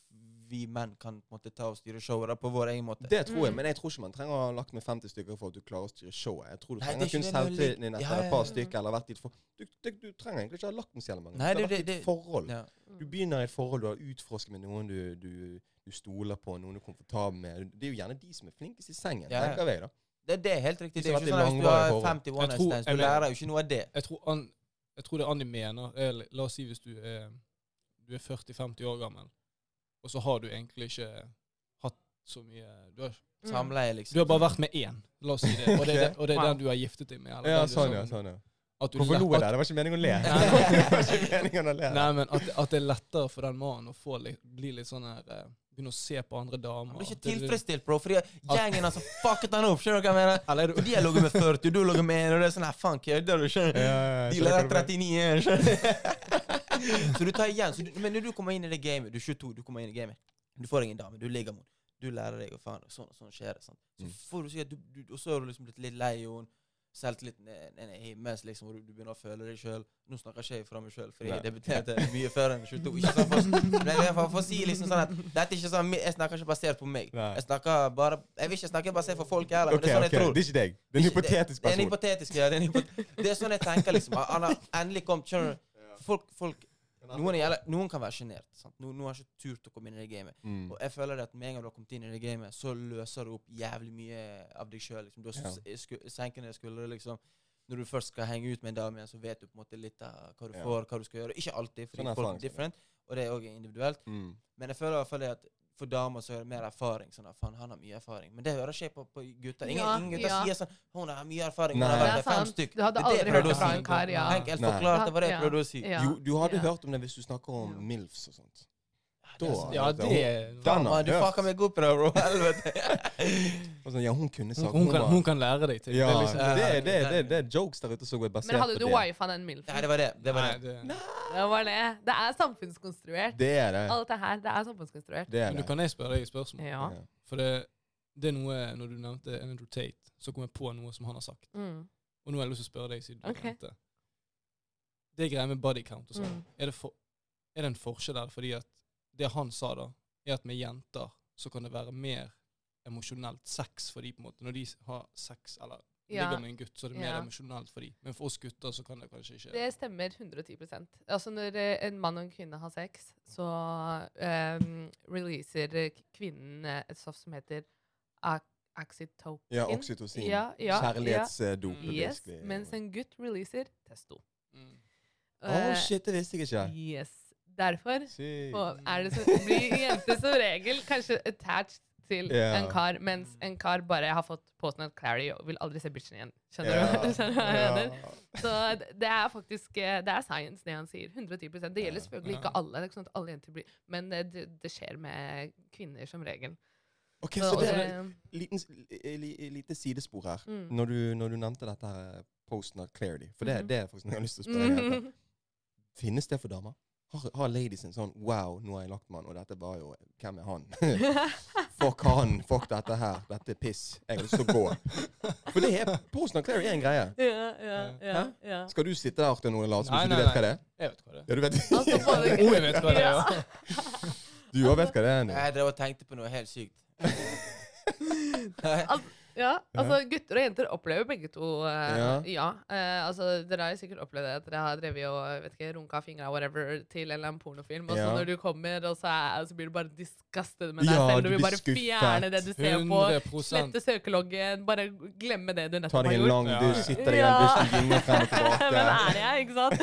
vi menn kan på en måte ta og styre showet da, på vår egen måte. Det tror jeg, Mm. men jeg tror ikke man trenger å ha lagt med 50 stykker for at du klarer å styre showet. Jeg tror du trenger er kun det, selvtilliten din etter ja, et par ja, ja. stykker eller vært i et for... Du, du, du trenger egentlig ikke ha lagt med så jævlig mange. Nei, du det- har vært i det- et forhold. Ja. Du begynner i et forhold, du har utforsket med noen du, du, du stoler på, noen du er komfortabel med. Det er jo gjerne de som er flinkest i sengen, Ja, ja. tenker jeg da. Det, det er helt riktig. Det er ikke sånn at Hvis du har 50 one night stands, du lærer jo ikke noe av det. Jeg tror, an, jeg tror det Anni mener er, La oss si hvis du er, du er 40-50 år gammel, og så har du egentlig ikke hatt så mye Du har, Mm. Samleie, liksom. du har bare vært med én, la oss si det, og det, er og det er den du har giftet deg med. eller Ja, sånn, ja. sånn, ja. At du Hvorfor lo jeg der? Det var ikke meningen å le. Det var ikke meningen å le. Nei, men at, at det er lettere for den mannen å få litt, bli litt sånn her eh, Begynne å se på andre damer. Han blir ikke tilfredsstilt, bro. Fordi gjengen har fucket han opp. Skjønner du hva jeg mener? Eller er du de har ligget med 40, du har ligget med 1, og det er sånn her, faen, kødder du? Skjønner du? Ja, ja, ja, De mener. 39 igjen, skjønner du? Så du tar igjen. Så du, men når du kommer inn i det gamet, du er 22, du kommer inn i gamet, du får deg en dame, du ligger med henne, du lærer deg, og faen, og sånn og sånn skjer det. sant? Så Mm. får du sikkert, du, du, og så har du liksom blitt litt lei henne, selvtilliten er himmels, liksom, og du, du begynner å føle deg sjøl. Nå snakker ikke jeg fra meg sjøl, for jeg debuterte mye før enn 22. Ikke sånn for, men jeg får, for, si liksom sånn at dette er ikke sånn, jeg snakker ikke basert på meg. Nei. Jeg snakker bare, jeg vil ikke snakke basert for folk heller, men det er sånn okay. jeg tror. Det er ikke deg. Det er en hypotetisk person. Det er en hypotetisk, ja. Det er, en hypotetisk, det er sånn jeg tenker, liksom. Han har endelig kommet, skjønner du. Folk, folk noen, er, jævla- noen kan være sjenert. Noen, noen har ikke turt å komme inn i det gamet. Mm. Og jeg føler at med en gang du har kommet inn i det gamet, så løser du opp jævlig mye av deg sjøl. Liksom. Du har sku, senkende skuldre, liksom. Når du først skal henge ut med en dame så vet du på en måte litt av hva du Ja. får, hva du skal gjøre. Ikke alltid, fordi Sånn folk er different, og det er òg individuelt. Mm. Men jeg føler i hvert fall at for damer så er det mer erfaring. Sånn at faen, han har mye erfaring. Men det hører ikke på, på gutter. Ingen, Ja, ingen gutter ja. sier sånn 'Hun har mye erfaring'. Nei. Hun har Det vært fem stykk. Du hadde Det det aldri hørt det fra en kar, ja. Enkelt forklart, det var det jeg prøvde å si. Du, du hadde Ja. hørt om det hvis du snakker om Ja. MILFs og sånt. Det er Da- Ja, det Den Faen, har du jeg hørt. fucka meg opp i bro. Helvete. Sånn, ja, hun kunne sagt hun, kan, hun kan lære deg ting. Ja, Det er liksom, det, er- det, er- det, er- det er jokes der ute som er basert Men hadde du det. wifa den Nei, det var det. Det var nei, det. det, Det var det. Det er samfunnskonstruert. Det er det. Alt det her, det er samfunnskonstruert. Det er men du kan jeg spørre deg et spørsmål? Ja. For det, det er noe Når du nevnte Andrew Tate, så kom jeg på noe som han har sagt. Mm. Og nå har jeg lyst til å spørre deg, siden du okay. nevnte Det greia med body count og sånn, Mm. er, det er det en forskjell der? Fordi at det han sa da, er at med jenter så kan det være mer emosjonelt sex for de på en måte. Når de har sex eller Ja, ligger med en gutt, så er det mer Ja. emosjonelt for de. Men for oss gutter så kan det kanskje ikke det stemmer 110% Altså Når eh, en mann og en kvinne har sex, så um, releaser kvinnen eh, et stoff som heter oxytocin. Ja, oksytocin. Ja, ja, Kjærlighetsdop. Yes, mens en gutt releaser testo. Mm. Uh, oh, shit, det visste jeg ikke. Yes. Derfor si. er det så, blir jenter som regel kanskje attached til yeah. en kar, mens en kar bare har fått postnut at og vil aldri se bitchen igjen. Skjønner yeah. du? Skjønner du hva jeg mener? Ja. Så det- er faktisk eh, Det er science, det han sier. 110 Det gjelder selvfølgelig ikke alle, det er ikke sånn at alle jenter blir men eh, det, det skjer med kvinner som regel. Ok, så det er eh, liten, li- li- lite sidespor her. mm. Når du, når du nevnte dette her posten av clarity, for det, Mhm. det er faktisk noe jeg har lyst til å spørre deg. Mm. Finnes det for damer? Har, har ladies en sånn Wow, nå har jeg lagt med han, og dette var jo Hvem er han? fuck han, fuck dette her. Dette er piss. Jeg har lyst til å gå. For det er post-nut clarity er en greie. ja, ja, ja, ja. Skal du sitte der Arte, og late som du vet hva det er? Jeg vet hva det er. Ja, du vet Altså, Oh, jeg vet hva det er, ja. Du òg vet hva det er? Jeg drev og tenkte på noe helt sykt. Ja, altså gutter og jenter opplever begge to eh, Ja. ja. Eh, altså Dere har jo sikkert opplevd det at dere har drevet og vet ikke, runka fingra whatever til en eller annen pornofilm, og så Ja. når du kommer, og så, er, så blir du bare disgusted med deg Ja, selv. du Du vil blir bare skuffet. fjerne det du ser på. 100 Slette søkeloggen. Bare glemme det du Ta nettopp deg har en gjort. lang Ja, dusj, ja. sitter deg i den dusjen, gynger frem og tilbake. Er jeg, ikke sant?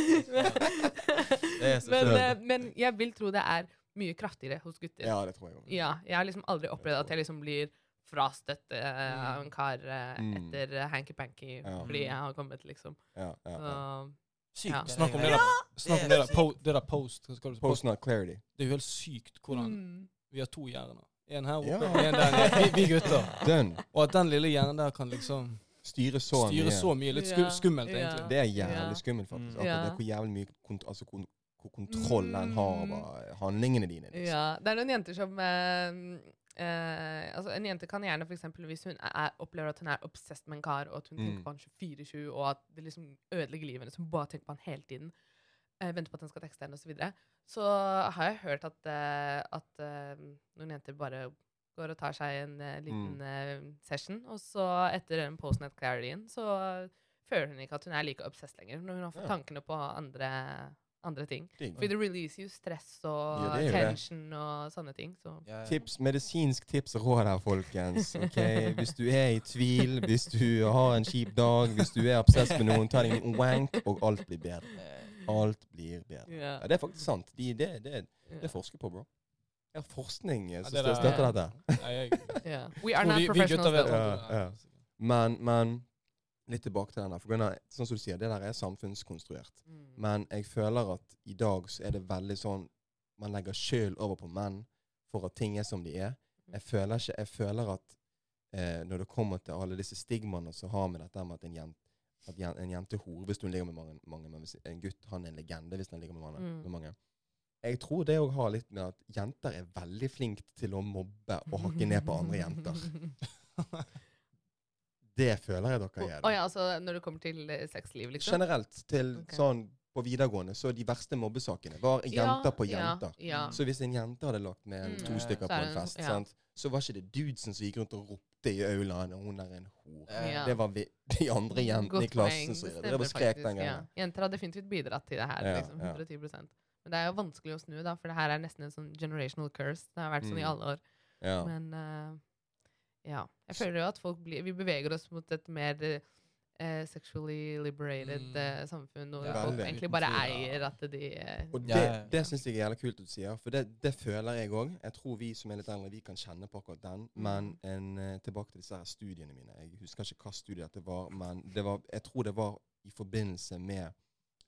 Det er så men, eh, men jeg vil tro det er mye kraftigere hos gutter. Ja, det tror jeg òg. Ja, jeg har liksom aldri opplevd at jeg liksom blir frastøtt eh, av en kar Mm. etter uh, hanky-panky Ja. fordi jeg har kommet, liksom. Ja, ja, ja. Så, Sykt. Ja. Snakk om det der, snakk om det der, po det der post. Hva skal du si? Post not clarity. Det er jo helt sykt hvordan mm. vi har to hjerner. En her oppe, Ja. en der nede. Vi, vi gutter. Den. Og at den lille hjernen der kan liksom Styre så styre mye. så mye. Litt sku Ja, skummelt, ja. egentlig. Det er jævlig skummelt, faktisk. Mm. Akkurat det er hvor jævlig mye kont altså, kont kontroll den har over handlingene dine. Liksom. Ja, det er noen jenter som eh, eh, altså En jente kan gjerne, for eksempel, hvis hun er, opplever at hun er obsessed med en kar, og at hun Mm. tenker på han 24-7, og at det liksom ødelegger livet hennes, hun bare tenker på han hele tiden, uh, venter på at han skal tekste henne, osv., så, videre, så har jeg hørt at, uh, at noen jenter bare går og tar seg en liten Mm. session, og så etter den postnet clarityen, så føler hun ikke at hun er like obsessed lenger, når hun har fått tankene på andre, andre ting. For det releaser jo stress og Ja, er det. og sånne ting. Så. Ja, ja. Tips, medisinsk tips og råd her, folkens. Okay? Hvis du er i tvil, hvis du har en kjip dag, hvis du er obsess med noen, ta deg en wank, og alt blir bedre. Alt blir bedre. Ja. Ja, det er faktisk sant. De, det, det, det forsker på, bro. Jeg har forskning som det støtter dette. yeah. We are not professionals. Men, men litt tilbake til den der. For grunn av, sånn som du sier, det der er samfunnskonstruert. Mm. Men jeg føler at i dag så er det veldig sånn Man legger skyld over på menn for at ting er som de er. Jeg føler ikke Jeg føler at eh, når det kommer til alle disse stigmaene som har med dette med at en jente at en jente er hore hvis hun ligger med mange, mange men en gutt han er en legende hvis han ligger med mange. Mm. Med mange. Jeg tror det òg har litt med at jenter er veldig flinke til å mobbe og hakke ned på andre jenter. Det føler jeg dere gjør. Oh, ja, altså når det kommer til eh, sexliv, liksom? Generelt til okay. sånn på videregående, så de verste mobbesakene var Ja, jenter på jenter. Ja. Så hvis en jente hadde lagt med en, Mm. to stykker på en fest, ja. sant? så var ikke det dudesen som gikk rundt og ropte i aulaen hun er en hore'. Ja. Det var vi, de andre jentene Godt i klassen som det det stemmer skrek den ja. gangen. Jenter har definitivt bidratt til det her. Ja, liksom, ja. 110 Men det er jo vanskelig å snu, da, for det her er nesten en sånn generational curse. Det har vært sånn i Mm. alle år. Ja. Men eh, ja. Jeg føler jo at folk blir Vi beveger oss mot et mer eh, sexually liberated Mm. eh, samfunn, hvor Ja, folk veldig. egentlig bare Uten tvil, eier at de eh, Og det, Ja, ja, ja. det syns jeg er jævlig kult at du sier, for det, det føler jeg òg. Jeg tror vi som er litt eldre, vi kan kjenne på akkurat den. Mm. Men en, eh, tilbake til disse her studiene mine. Jeg husker ikke hva studie dette var, men det var, jeg tror det var i forbindelse med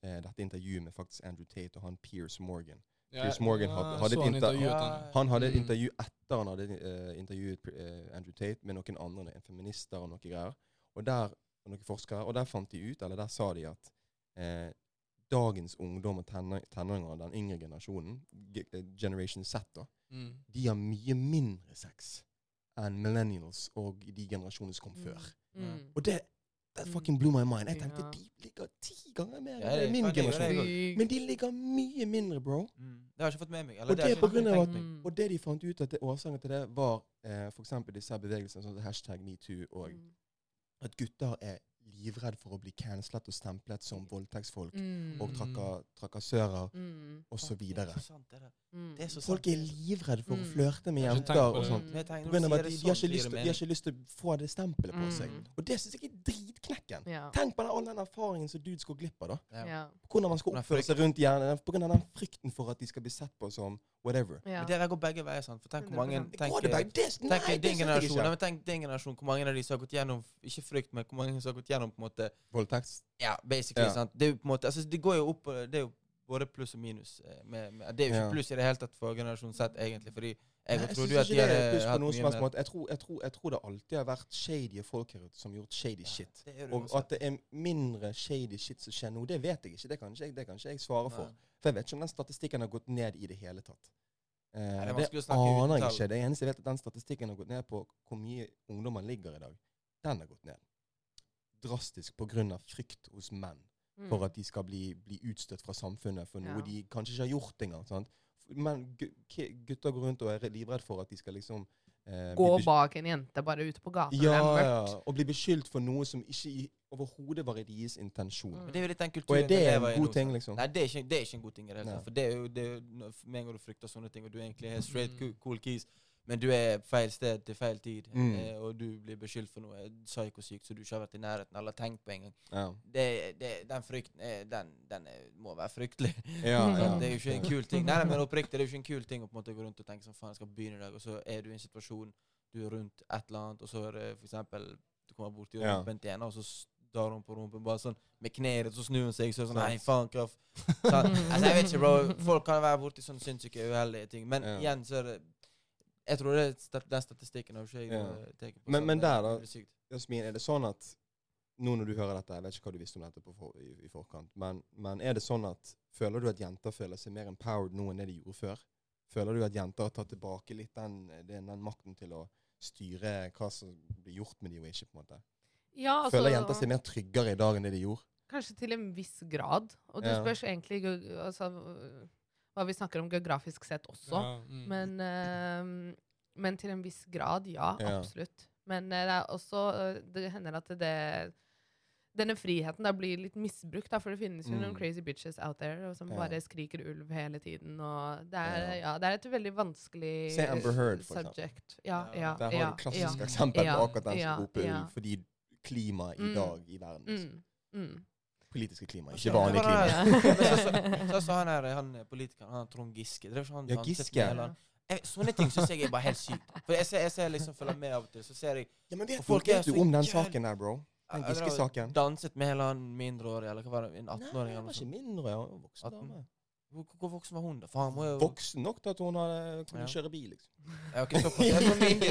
eh, dette intervjuet med faktisk Andrew Tate og han Piers Morgan. Piers Morgan hadde- hadde et han inter- intervjuet Ja. han. Hadde et Mm. intervju etter han hadde uh, intervjuet uh, Andrew Tate med noen andre, en feminister og noen greier. Og der, og noen forskere, og der fant de ut, eller der sa de at uh, dagens ungdom og tenå- tenåringer, den yngre generasjonen, Generation Z, da, Mm. de har mye mindre sex enn millennials og de generasjonene som kom Mm. før. mm. Og det that Mm. fucking blew my mind. Jeg tenkte Ja. de ligger ti ganger mer enn det- min generasjon. Men de ligger mye mindre, bro. Mm. Det har jeg ikke fått med meg. Eller Og det det har på ikke grunn av at- meg. Mm. Og det de fant ut at det, årsaken til det var eh, f.eks. disse bevegelsene sånn som hashtag metoo, og Mm. at gutter er livredd for å bli cancelet og stemplet som voldtektsfolk Mm. og traka, trakassører Mm. osv. Det er så sant, det der. Mm. Er. Folk er livredde for å Mm. flørte med jenter og sånt. Mm. tenker, at de, de, har sånn, ikke lyst til, de har ikke lyst til å få det stempelet på seg. Mm. Og det syns jeg er dritknekken. Ja. Tenk på den, all den erfaringen som dudes går glipp av. da. Ja. Hvordan man skal oppføre seg rundt hjernen. På grunn av den frykten for at de skal bli sett på som whatever. Ja. Men det der går begge veier, sant. For tenk hvor mange tenk, tenk din generasjon, nei, tenk din generasjon, hvor mange av de som har gått gjennom Ikke frykt, men hvor mange som har gått gjennom på en måte Voldtekt. Ja, basically. Ja. sant? Det er jo på en måte Altså, det går jo opp Det er jo både pluss og minus. eh, Med, med, det er jo ikke Ja. pluss i det hele tatt for generasjon Z, egentlig. Fordi jeg Nei, jeg at ikke de det er pluss på noen som helst måte. Jeg tror, jeg, tror, jeg tror det alltid har vært shady folk her ute som har gjort shady shit. Er Og at det er mindre shady shit som skjer nå, det vet jeg ikke. Det kan ikke jeg, det kan ikke jeg svare for. Nei. For jeg vet ikke om den statistikken har gått ned i det hele tatt. Eh, det det aner jeg ikke. Det eneste jeg vet, at den statistikken har gått ned på hvor mye ungdommer ligger i dag. Den har gått ned. Drastisk pga. frykt hos menn Mm. for at de skal bli, bli utstøtt fra samfunnet for noe Ja. de kanskje ikke har gjort engang. sant? Men gutter går rundt og er livredd for at de skal liksom eh, Gå bak en jente bare ute på gata ja, når det er ja, og bli beskyldt for noe som ikke overhodet var i deres intensjon. Mm. Det er jo litt den Og er det en god ting, liksom? Nei, det er, ikke, det er ikke en god ting i det hele tatt. For det er jo, det er jo med en gang du frykter sånne ting, og du egentlig har straight Mm. cool- cool keys, men du er feil sted til feil tid, Mm. eh, og du blir beskyldt for noe psykosykt som du ikke har vært i nærheten eller tenkt på engang. Ja. Det, det, den frykten er, den, den er, må være fryktelig. Ja, ja. Det er jo ikke en kul ting. Nei, men oppriktig, det er jo ikke en kul ting å på en måte gå rundt og tenke sånn, faen, jeg skal begynne i dag, og så er du i en situasjon, du er rundt et eller annet, og så er det eksempel, du kommer bort til Ja. rumpen til en, og så tar hun på rumpen bare sånn, med kneet, så snur hun seg, så er det sånn, nei, faen, kraft. Altså, jeg vet ikke, bro, folk kan være borti sånne sinnssyke, uheldige ting, men Ja. igjen så er det, jeg tror det er den statistikken har ikke jeg Ja. eh, tatt på. Men- men er der da- Jasmin, er det sånn at nå når du hører dette, jeg vet ikke hva du visste om dette på for, i, i forkant, men, men er det sånn at føler du at jenter føler seg mer empowered nå enn det de gjorde før? Føler du at jenter har tatt tilbake litt den, den, den makten til å styre hva som blir gjort med de og ikke? på en måte? Ja, altså, Føler jenter seg mer tryggere i dag enn det de gjorde? Kanskje til en viss grad. Og du Ja. spørs egentlig altså, hva vi snakker om geografisk sett også. Ja, mm. Men, uh, men til en viss grad, ja. Ja. Absolutt. Men uh, det er også uh, Det hender at det denne friheten da blir litt misbrukt, da, for det finnes jo Mm. noen crazy bitches out there og som Ja. bare skriker ulv hele tiden. Og det er, Ja. ja. det er et veldig vanskelig Se Amber Heard, for subject. Ja, Ja, ja, Der har ja, du klassisk ja. eksempel Ja, på akkurat den ja, som roper ja. ulv, fordi klimaet i Mm. dag i verden liksom. Mm, mm. Politiske klima, ikke vanlig det klima. det. Så- så- Så sa han her, han er politikeren, han Trond Giske. Det er ikke han Ja, Giske. han- Jeg, sånne ting syns jeg er bare helt sykt. For jeg ser, jeg ser liksom følger med av og til, så ser jeg Ja, men vet, Og folk vet du om den saken der, bro? Den det Giske-saken? danset med hele han mindreårig, eller hva var det? En 18-åring? Nei, han var ikke sånt. mindre, ja. Hun var Voksen 18. dame. Hvor, hvor voksen var hun, da? Faen, må jo Voksen nok til at hun hadde kunne Ja. kjøre bil, liksom. Jeg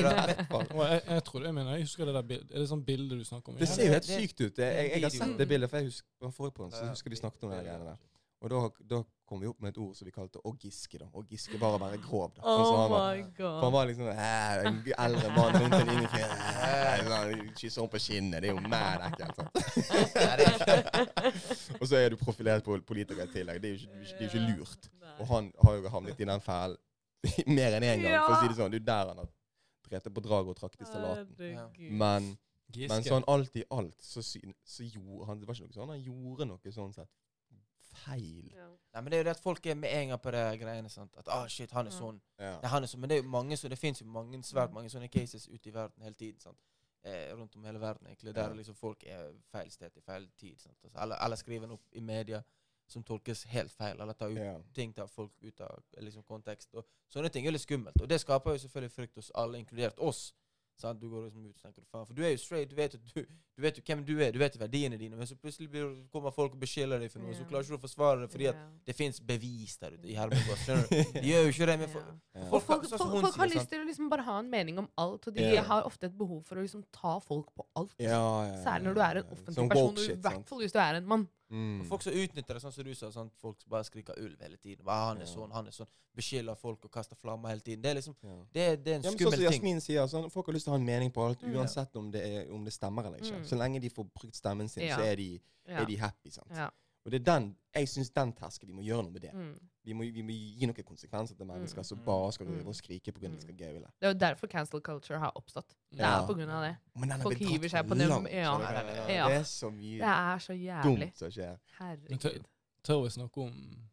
da. Tror det, jeg mener, jeg husker det der bildet. Er det sånn bilde du snakker om? Det ser jo helt sykt ut. Jeg, jeg, jeg har sett det bildet, for jeg husker, forrige på den, så husker vi snakket om det- greiene der. Og da, da kom vi opp med et ord som vi kalte å giske. da. Å giske var å være grov. da. Altså, Oh han, var, for han var liksom en eldre mann rundt en fyr. "Æ", sånn, Kysser henne på kinnet. Det er jo mad ekkelt. Og så er du profilert på politiker i tillegg. Det er jo ikke, det er jo ikke lurt. Og han har jo havnet i den fælen mer enn én gang, for å si det sånn. Det er jo der han har drept på draget og trakt i salaten. Men, men sånn alt i alt så, så gjorde han Det var ikke noe sånn han gjorde noe sånn sett feil. Ja. Nei, men det er jo det at folk er med en gang på det greiene. sant? At ah, shit, han er sånn. Ja. Nei, han er sånn. Men det er jo mange så det finnes jo mange, svært Mm. mange sånne cases ute i verden hele tiden. sant? Eh, rundt om hele verden, egentlig. Der Ja. liksom folk er feil sted til feil tid. sant? Altså, eller, eller skriver noe i media som tolkes helt feil, eller tar ut Ja. ting tar folk ut av liksom, kontekst. Og sånne ting er litt skummelt. Og det skaper jo selvfølgelig frykt hos alle, inkludert oss. Sant? Du går liksom ut og tenker faen. For du er jo straight, du vet, du, du vet jo hvem du er, du vet verdiene dine. Men så plutselig blir, kommer folk og beskylder deg for noe, så klarer klarer ikke du å forsvare det fordi at det fins bevis der ute i du? De gjør jo ikke det. Men for, Ja. Ja. Folk- folk, sånn folk, folk har lyst til å liksom bare ha en mening om alt, og de har ofte et behov for å liksom ta folk på alt. Ja, ja, ja, Særlig når du er en offentlig person, og i hvert fall hvis du er en mann. Mm. Folk som utnytter det, sånn som du sa. Sånn, Folk som bare skriker ulv hele tiden. Bare, han er Ja. sånn, han er sånn. Beskylder folk og kaster flammer hele tiden. Det er liksom, Ja. det, det er en Ja, sånn skummel ting. Jasmin sier, sånn, folk har lyst til å ha en mening på alt, Mm. uansett om det, er, om det stemmer eller ikke. Mm. Så lenge de får brukt stemmen sin, Ja. så er de, Ja. er de happy. sant? Og det er den, jeg syns den tersken, vi må gjøre noe med det. Mm. Vi må, vi må gi noen konsekvenser til mennesker Mm. som bare skal Mm. drive og skrike pga. de skal gaule. Det er jo derfor cancel culture har oppstått. Det er Ja. på grunn av det. Men den Folk hiver seg på langt, ja. Ja. Det er så mye Det er så jævlig. dumt som skjer. Herregud. tør vi snakke om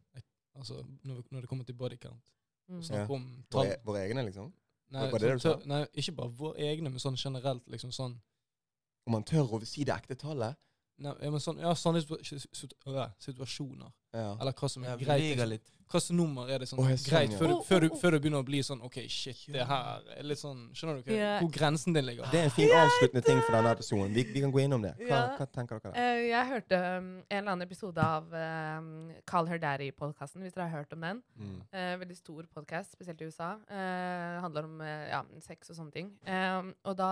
altså, når, når det kommer til body count? Mm. Snakke om Våre, tall? våre egne, liksom. Nei, det det sånn tør, nei, ikke bare våre egne, men sånn generelt. liksom sånn Om man tør å si det ekte tallet. Nei, ja, men sånn, ja, sånne situasjoner. Ja. Eller hva som er greit. Liksom. litt. Hvilket nummer er det sånn oh, sånn, greit før, du, før, du, før du begynner å bli sånn OK, shit, det her er litt sånn Skjønner du hva, yeah. hvor grensen din ligger? Det er en fin avsluttende ting for denne episoden. Vi, vi kan gå innom det. Hva, Ja. hva tenker dere der? Eh, jeg hørte um, en eller annen episode av um, Call Her Daddy-podkasten, hvis dere har hørt om den. Mm. Uh, veldig stor podkast, spesielt i USA. Uh, handler om ja, sex og sånne ting. Og da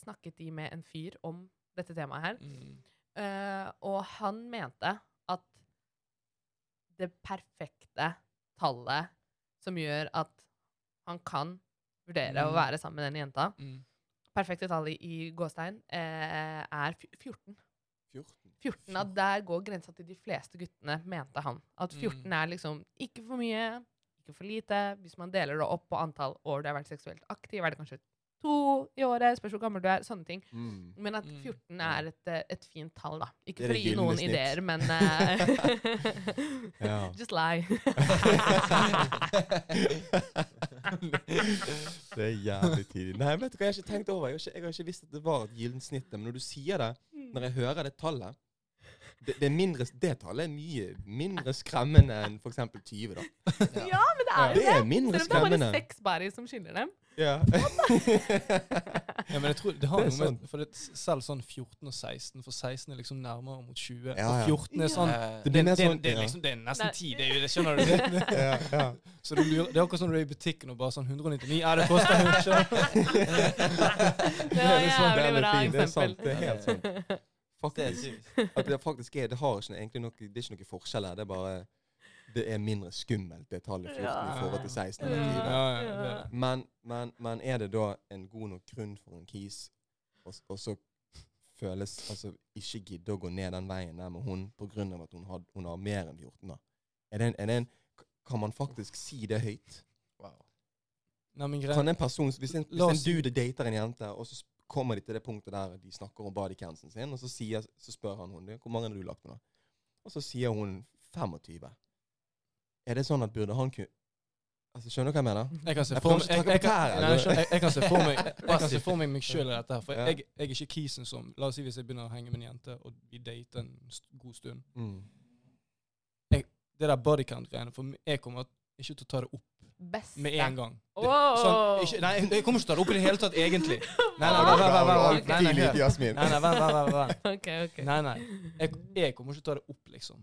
snakket de med en fyr om dette temaet her. Mm. Eh, og han mente at det perfekte tallet som gjør at han kan vurdere å Mm. være sammen med den jenta Mm. Perfekte tallet i gåstein uh, er fj- 14. 14. 14 at Der går grensa til de fleste guttene, mente han. At 14 Mm. er liksom ikke for mye, ikke for lite. Hvis man deler det opp på antall år du har vært seksuelt aktiv, er det kanskje to i året, spørs hvor gammel du er, sånne ting. Mm. Men at Mm. 14 er et, eh, et fint tall, da. Ikke for å gi noen snitt. ideer, men uh, Just lie. det er jævlig tidlig. Nei, vet du hva jeg har ikke tenkt over? Jeg har ikke, jeg har ikke visst at det var et gyllent snitt. Men når du sier det, når jeg hører det tallet det, det, er mindre, det tallet er mye mindre skremmende enn f.eks. 20. da. Ja, men det er jo Det det. er mindre Selv om det er bare seks bærer som skiller dem. Ja. Ja, men jeg tror det har Det er noe med. For det, selv sånn 14 og 16 For 16 er liksom nærmere mot 20. Ja, Og 14 er sånn Eh, det, Det det, det, sånn, det, er liksom, det er nesten 10, det, er det, skjønner du? Det, ja, ja. så du lurer, det er akkurat som sånn du er i butikken og bare sånn 199 Ja, det koster hun skjønner du? Det er sånn, jævlig det er bra er eksempel. sant, det er helt sant. Det Faktisk, sykt. at det faktisk er Det har ikke egentlig noe Det er ikke noe forskjell her. Det er bare Det er mindre skummelt, det tallet 14 i forhold til 16 Ja. eller 20. Ja, ja, det er det. Men, men, men er det da en god nok grunn for en kis s- så føles Altså ikke gidde å gå ned den veien der med hun av at hun har, hun har mer enn 14? da? Er det en, er det en, kan man faktisk si det høyt? Wow. Nei, men. Kan en person, Hvis en, hvis en dude dater en jente, og så sp- kommer de til det punktet der de snakker om bodycansen sin, og så, sier, så spør han hun hvor mange har du lagt med, da? Og så sier hun 25. Er det sånn at burde han kunne Altså, Skjønner du hva jeg mener? Jeg kan se for meg jeg, jeg, kan- jeg, jeg se for meg Jeg, jeg kan se for meg sjøl i dette her. For Ja. jeg, jeg er ikke kisen som La oss si hvis jeg begynner å henge med en jente, og vi dater en god stund. Mm. Det der bodycount-greiene For meg- jeg kommer ikke til å ta det opp Beste. med en gang. Det, sånn, ikke, nei, jeg kommer ikke til å ta det opp i det hele tatt, egentlig. Nei, nei, vent, vent, vent. Nei, nei, vent, vent. Nei, nei. Jeg, jeg kommer ikke til å ta det opp, liksom.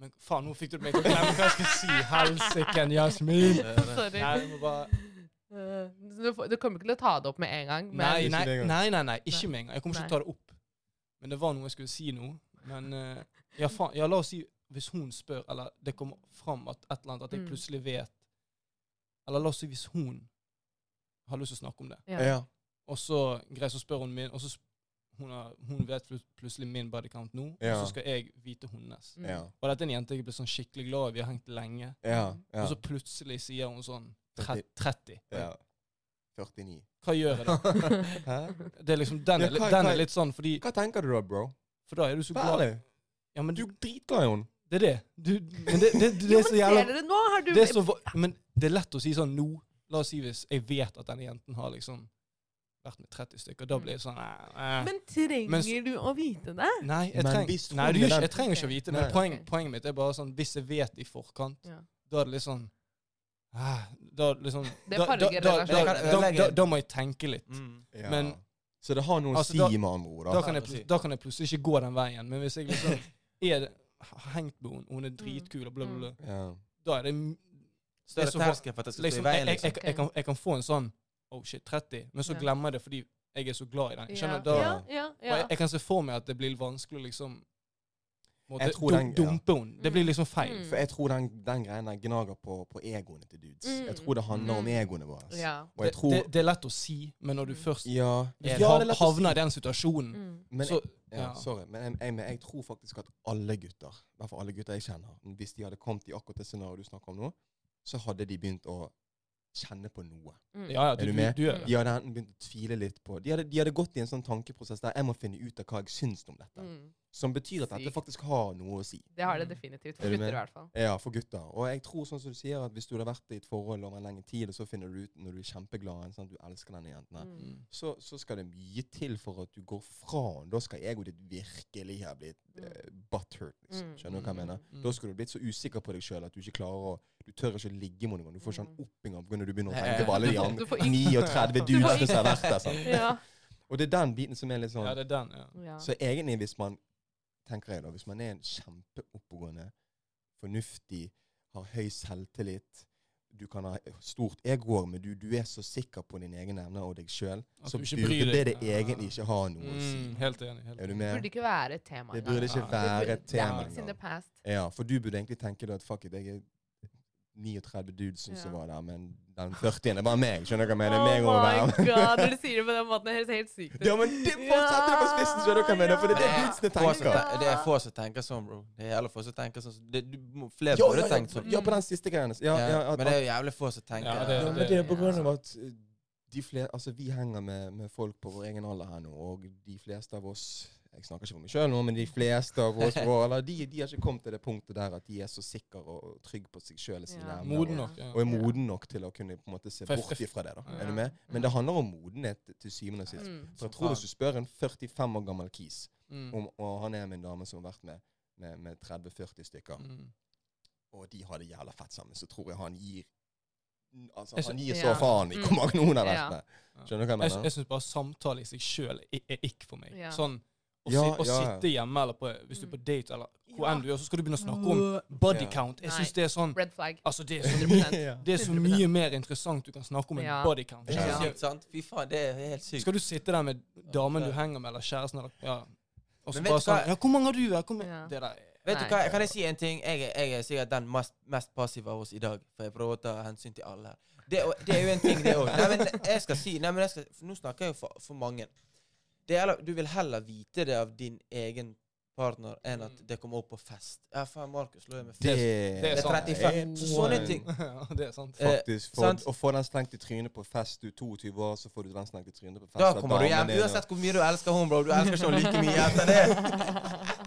Men faen, nå fikk du meg til å glemme hva jeg skal si. Helsiken, Jasmin. Sorry. Nei, du må bare Eh, du, du kommer ikke til å ta det opp med en gang? Men Nei, nei, nei, nei, nei, ikke med en gang. Jeg kommer ikke til å ta det opp. Men det var noe jeg skulle si nå. Men uh, ja, faen, ja, la oss si hvis hun spør, eller det kommer fram at et eller annet, at jeg Mm. plutselig vet Eller la oss si hvis hun har lyst til å snakke om det, ja. Ja. og så greit, så spør hun min, og så hun, har, hun vet plutselig min body count nå, Ja. og så skal jeg vite hennes. Mm. Ja. Og dette er en jente jeg ble sånn skikkelig glad i, vi har hengt lenge, Ja. ja. og så plutselig sier hun sånn 30. 30. ja. 49. Hva gjør jeg da? Hæ? Det er liksom, den, Ja, er, hva- den er litt sånn, fordi Hva tenker du da, bro? For da er du så Vær glad ærlig. Ja, men Du du, er i henne. Det er det. Du, men det, det, det, Jo, er så ser jævla dere nå? Har du det er så, Men det er lett å si sånn nå. La oss si hvis jeg vet at denne jenten har liksom vært med 30 stykker. Da blir det sånn eh, eh. Men trenger Mens, du å vite det? Nei, jeg, treng, nei du, jeg trenger ikke å vite det. Men poeng, poenget mitt er bare sånn Hvis jeg vet i forkant, Ja. da er det litt sånn eh, Da liksom da, da, da, da, da, da, da må jeg tenke litt. Mm. Ja. Men- så det har noe å Altså, si, med andre ord. Da kan, jeg, plutselig ikke gå den veien. Men hvis jeg liksom er det, hengt med henne, hun er dritkul og bla, bla, bla, Ja. da er det Større er terskel for at det skal stå liksom, i jeg, veien, jeg, liksom. jeg, jeg, kan, jeg kan få en sånn Oh shit, 30. Men så glemmer jeg det fordi jeg er så glad i den. Jeg skjønner, ja. ja, ja, ja. jeg, jeg kan se for meg at det blir vanskelig å liksom Jeg dum- den- ja. Dumpe henne. Det blir liksom feil. Mm. For jeg tror den, den greien der gnager på, på egoene til dudes. Mm. Jeg tror det handler om Mm. egoene våre. ja. Og jeg Det, tror det, det er lett å si, men når du først Ja, er, ja er havner si. i den situasjonen, Mm. Men, så ja, ja. sorry, men jeg, jeg, jeg tror faktisk at alle gutter, i hvert fall alle gutter jeg kjenner, hvis de hadde kommet i akkurat det scenarioet du snakker om nå, så hadde de begynt å kjenne på noe. Mm. Ja, ja, du, Er du med? du du, det. De hadde enten begynt å tvile litt på De hadde, de hadde gått i en sånn tankeprosess der jeg må finne ut av hva jeg syns om dette. Mm. Som betyr at dette faktisk har noe å si. Det har det definitivt. For gutter i hvert fall. Ja, for gutter. Og jeg tror sånn som du sier, at hvis du hadde vært i et forhold over en lengre tid, og så finner du ut når du er kjempeglad, sånn at du elsker denne jenten, Mm. Mm. så, så skal det mye til for at du går fra henne. Da skal egoet ditt virkelig ha blitt uh, butthurt. Liksom. Mm. Skjønner du hva jeg mener? Da skulle du blitt så usikker på deg sjøl at du ikke klarer å Du tør ikke å ligge med noen. Du får ikke Mm. en opping av når du begynner å tenke på alle de andre du får ikke- 39 Du dudene som har vært der. Sånn. Ja. Og det er den biten som er litt sånn Ja, det er den, ja. Så egentlig, hvis man tenker jeg da, hvis man er en kjempeoppegående, fornuftig, har høy selvtillit Du kan ha stort ego, men du, du er så sikker på din egen evne og deg sjøl, så burde det det egentlig ikke ha noe å si. Mm, helt enig. Helt Er du enig. Det burde ikke være et tema Det burde ikke være et tema. Ja, for du burde egentlig tenke at fuck it, jeg er 39 dudes som Ja. var der, men den 40 det var meg. Skjønner du hva jeg mener? Oh Meg og my god, når du sier det på den måten, det høres helt sykt ut. Ja, men det fortsetter det på spissen, skjønner du hva jeg mener? For det er det dudsene tenker. te- Det er få som tenker sånn, bro. Det er jævlig få som tenker sånn. Det, du, flere Ja, burde ja, tenkt sånn. ja, på den siste greia Ja, Ja, ja, men det er jo jævlig få som tenker Ja, Ja, det- men det er på grunn av at uh, de fle- altså, vi henger med, med folk på vår egen alder her nå, og de fleste av oss Jeg snakker ikke for meg sjøl nå, men de fleste av oss vår de, de har ikke kommet til det punktet der at de er så sikre og trygge på seg sjøl Ja. Moden og- nok. Ja. Og er moden nok til å kunne på en måte se bort ifra det. da. Ja. Er du med? Men det handler om modenhet til syvende og sist. Mm. For jeg tror Hvis du spør en 45 år gammel kis, Mm. om, og han er med en dame som har vært med, med, med 30-40 stykker, Mm. og de har det jævla fett sammen, så tror jeg han gir Altså, Jeg han gir så Ja. faen i Mm. hvor mange noen har vært med. Skjønner du hva jeg Jeg, mener? jeg syns bare samtale i seg sjøl er, er ikke for meg. Ja. Sånn å, Ja, si, å ja, ja. sitte hjemme eller på, hvis du er på date eller hvor Ja. enn du er, så skal du begynne å snakke om body count. Jeg synes det er sånn Red flag. Altså, det er så, det er så mye mer interessant du kan snakke om en Ja. body count. Det er Ja. sykt, sant? Fy faen, det er helt sykt. Skal du sitte der med damen du henger med, eller kjæresten, eller ja. Og så bare sånn Ja, hvor mange har du? Ja. Det der Vet du hva, Kan jeg si en ting? Jeg, jeg er sikkert den mest, mest passive av oss i dag. For jeg prøver å ta hensyn til alle. her. Det, det er jo en ting, det òg. Nei, men jeg skal si nei, men jeg skal, Nå snakker jeg jo for, for mange. Det er, du vil heller vite det av din egen partner enn at det kommer opp på fest. Ja, faen, Markus lå med fest. det er Det er sant. 35. Så sånne ting. Ja, det er sant. Eh, Faktisk. For, sant? å få den slengt i trynet på fest, du er 22 år, så får du den slengt i trynet på fest. Da kommer du hjem. Uansett hvor mye du elsker henne, bro. Du elsker ikke henne like mye etter det.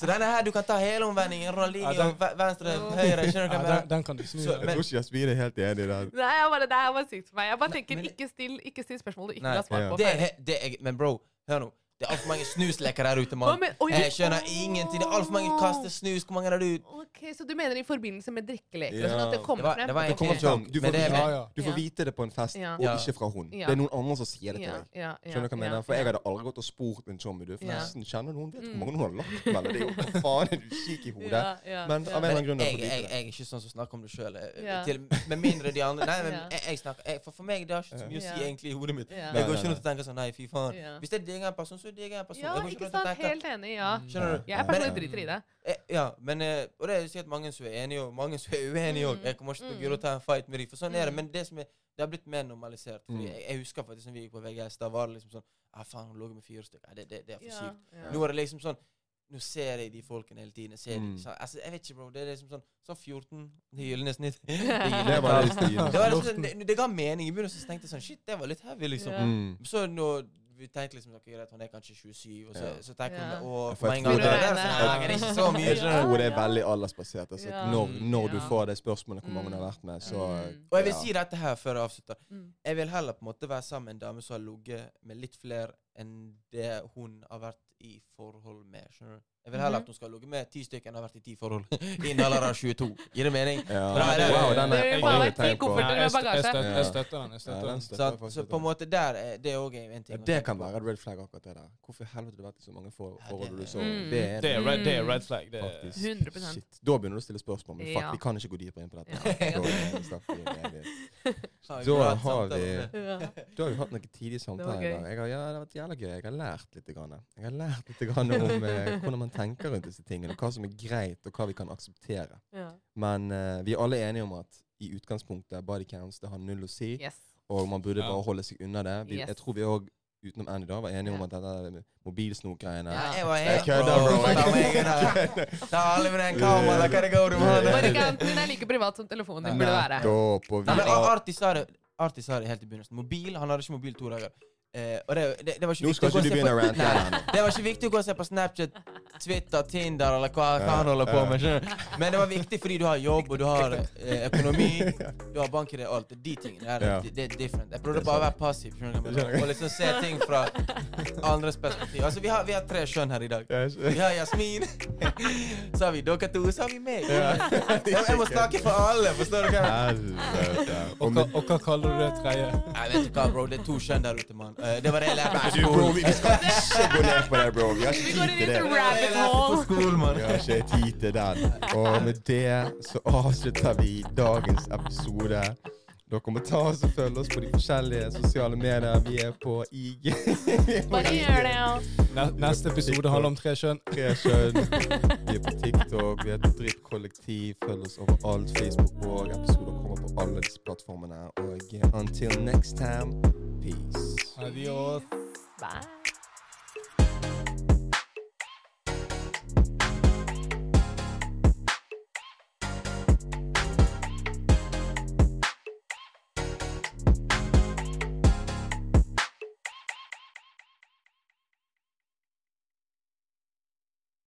Så denne her, du kan ta hele omvendingen. Ronaldinho, Ja, den- venstre, høyre. Skjønner du Ja, hva jeg den, mener? den kan du snu. Så- men, Jeg tror ikke Jasmin er helt enig i den. Nei, jeg bare, det her var sykt for meg. Jeg bare tenker, men- ikke still, ikke still spørsmål du ikke Nei, har svart ja. på. Det er, det er, men bro, hør nå. Det er altfor mange snusleker der ute, mann. Jeg skjønner ingenting. Det er altfor mange kaster snus. Hvor mange har du? Ok, Så du mener i forbindelse med drikkeleker? Ja. Sånn at det Det kommer var, frem? det var Det kommer egentlig frem. Du får det er Ja, ja. Du får vite det på en fest, Ja. og ikke fra hun. Ja. Det er noen andre som sier det til deg. ja, ja, Skjønner du hva jeg ja, mener? For jeg hadde aldri gått og spurt en chommy. Du, forresten, kjenner noen? Vet hvor Mm. mange hun har lagt med? Det er jo faen er du syk i hodet? Ja, ja, Men av en eller annen grunn jeg, jeg jeg, det. er ikke sånn som snakker om det sjøl. Med mindre de andre Nei, men jeg, jeg snakker jeg, For for meg det har ikke så mye å si egentlig i hodet mitt. Jeg går ikke rundt og tenker sånn Nei, fy faen. Hvis det er en person, så digger jeg person. Ja, jeg ikke sant? Helt enig, ja. Skjønner du? Jeg er personlig driter i det. Eh, Ja, men eh, Og det er sikkert mange som er enige, og mange som er uenige òg. Mm. Jeg kommer ikke til å Mm. gidde å ta en fight med dem, for sånn er det. Mm. Men det som er det har blitt mer normalisert. Fordi Mm. jeg, jeg husker faktisk når vi gikk på VGS, da var det liksom sånn ah, faen, hun lå med fire stykker. Det, det, det er for Ja, sykt. ja. Nå er det liksom sånn Nå ser jeg de folkene hele tiden. Jeg ser Mm. de, så, altså, jeg vet ikke, bro. Det er liksom sånn Sånn 14, det gylne snitt. Det, Det var det det, liksom, sånn- det, det ga mening. I begynnelsen tenkte jeg sånn Shit, det var litt heavy, liksom. Ja. Mm. Så når vi tenkte liksom ok, greit, hun er kanskje 27, og så, Ja. så tenker hun å, For en gang det- der, så nei, det er ikke så mye. Jeg tror det er veldig aldersbasert. Altså, Ja. når, når du får det spørsmålet hvor mange Mm. hun har vært med, så Mm. Og jeg vil si dette her før jeg avslutter. Mm. Jeg vil heller på en måte være sammen med en dame som har ligget med litt flere enn det hun har vært i forhold med. skjønner du? Jeg vil heller Mhm. at hun skal ligge med ti stykker enn har vært i ti forhold Innen alder av 22. Gir det mening? Ja. Det er- Wow, den Det er jeg aldri ti tenkt på. kofferter. Med jeg, bagasje. jeg støtter den. jeg støtter den Så, så på en måte der er det òg en ting. Ja, det kan være red flag, akkurat det der. Hvorfor i helvete har du vært i så mange Ja, forhold det- du så? Mm. Det er Det er red, det er red flag. Det er, Faktisk. 100%. Shit. Da begynner du å stille spørsmål, men fuck, vi kan ikke gå dypere inn på dette. Ja. Da har vi Da har vi- det. Hatt noen tidlige samtaler i dag. Jeg har, ja, det har vært jævla gøy. Jeg har lært litt. Grann. Jeg har lært litt grann om eh, hvordan man tenker rundt disse tingene, hva som er greit, og hva vi kan akseptere. Ja. Men uh, vi er alle enige om at i utgangspunktet body counts det har null å si, Yes. og man burde bare holde seg unna det. Vi, Yes. Jeg tror vi òg, utenom Andy, da, var enige om at dette mobilsnokgreiene Ja, jeg var helt kødder, bro. Ta. Alle med den kameraen, hva det går du med. Den er like privat som telefonen din burde være. Det sa det helt i begynnelsen. Mobil, Han hadde ikke mobil to dager. Eh, og det, det, det var ikke Nå skal ikke du se begynne å på- rante her. Det var ikke viktig å gå og se på Snapchat, Twitter, Tinder eller hva, hva han holder på med. skjønner? Men det var viktig fordi du har jobb, og du har eh, økonomi, du har bank-ID, alt. De tingene der, Ja. det, det er different. Jeg prøvde bare å være passiv og liksom se ting fra andres perspektiv. Altså, vi har, vi har tre skjønn her i dag. Vi har Jasmin, så har vi dere to, så har vi meg. Ja. Jeg, må snakke for alle, forstår du hva og, hva, og hva kaller du det tredje? Jeg vet ikke hva, bro. Det er to kjønn der ute, mann. Eh, det var det jeg lærte på skolen. vi skal ikke gå ned på det, bro. Vi har ikke tid til det. jeg lærte på skolen. Vi har ikke tid til den. Og med det så avslutter vi dagens episode. Dere må ta oss og følge oss på de forskjellige sosiale medier. Vi er på IG. Bare gjør det, ja. Neste episode handler om tre kjønn. Tre kjønn. Vi er på TikTok, vi er et drittkollektiv. Følg oss overalt. Facebook og episoder kommer på alle disse plattformene. Og until next time, peace. Adiós. Bye.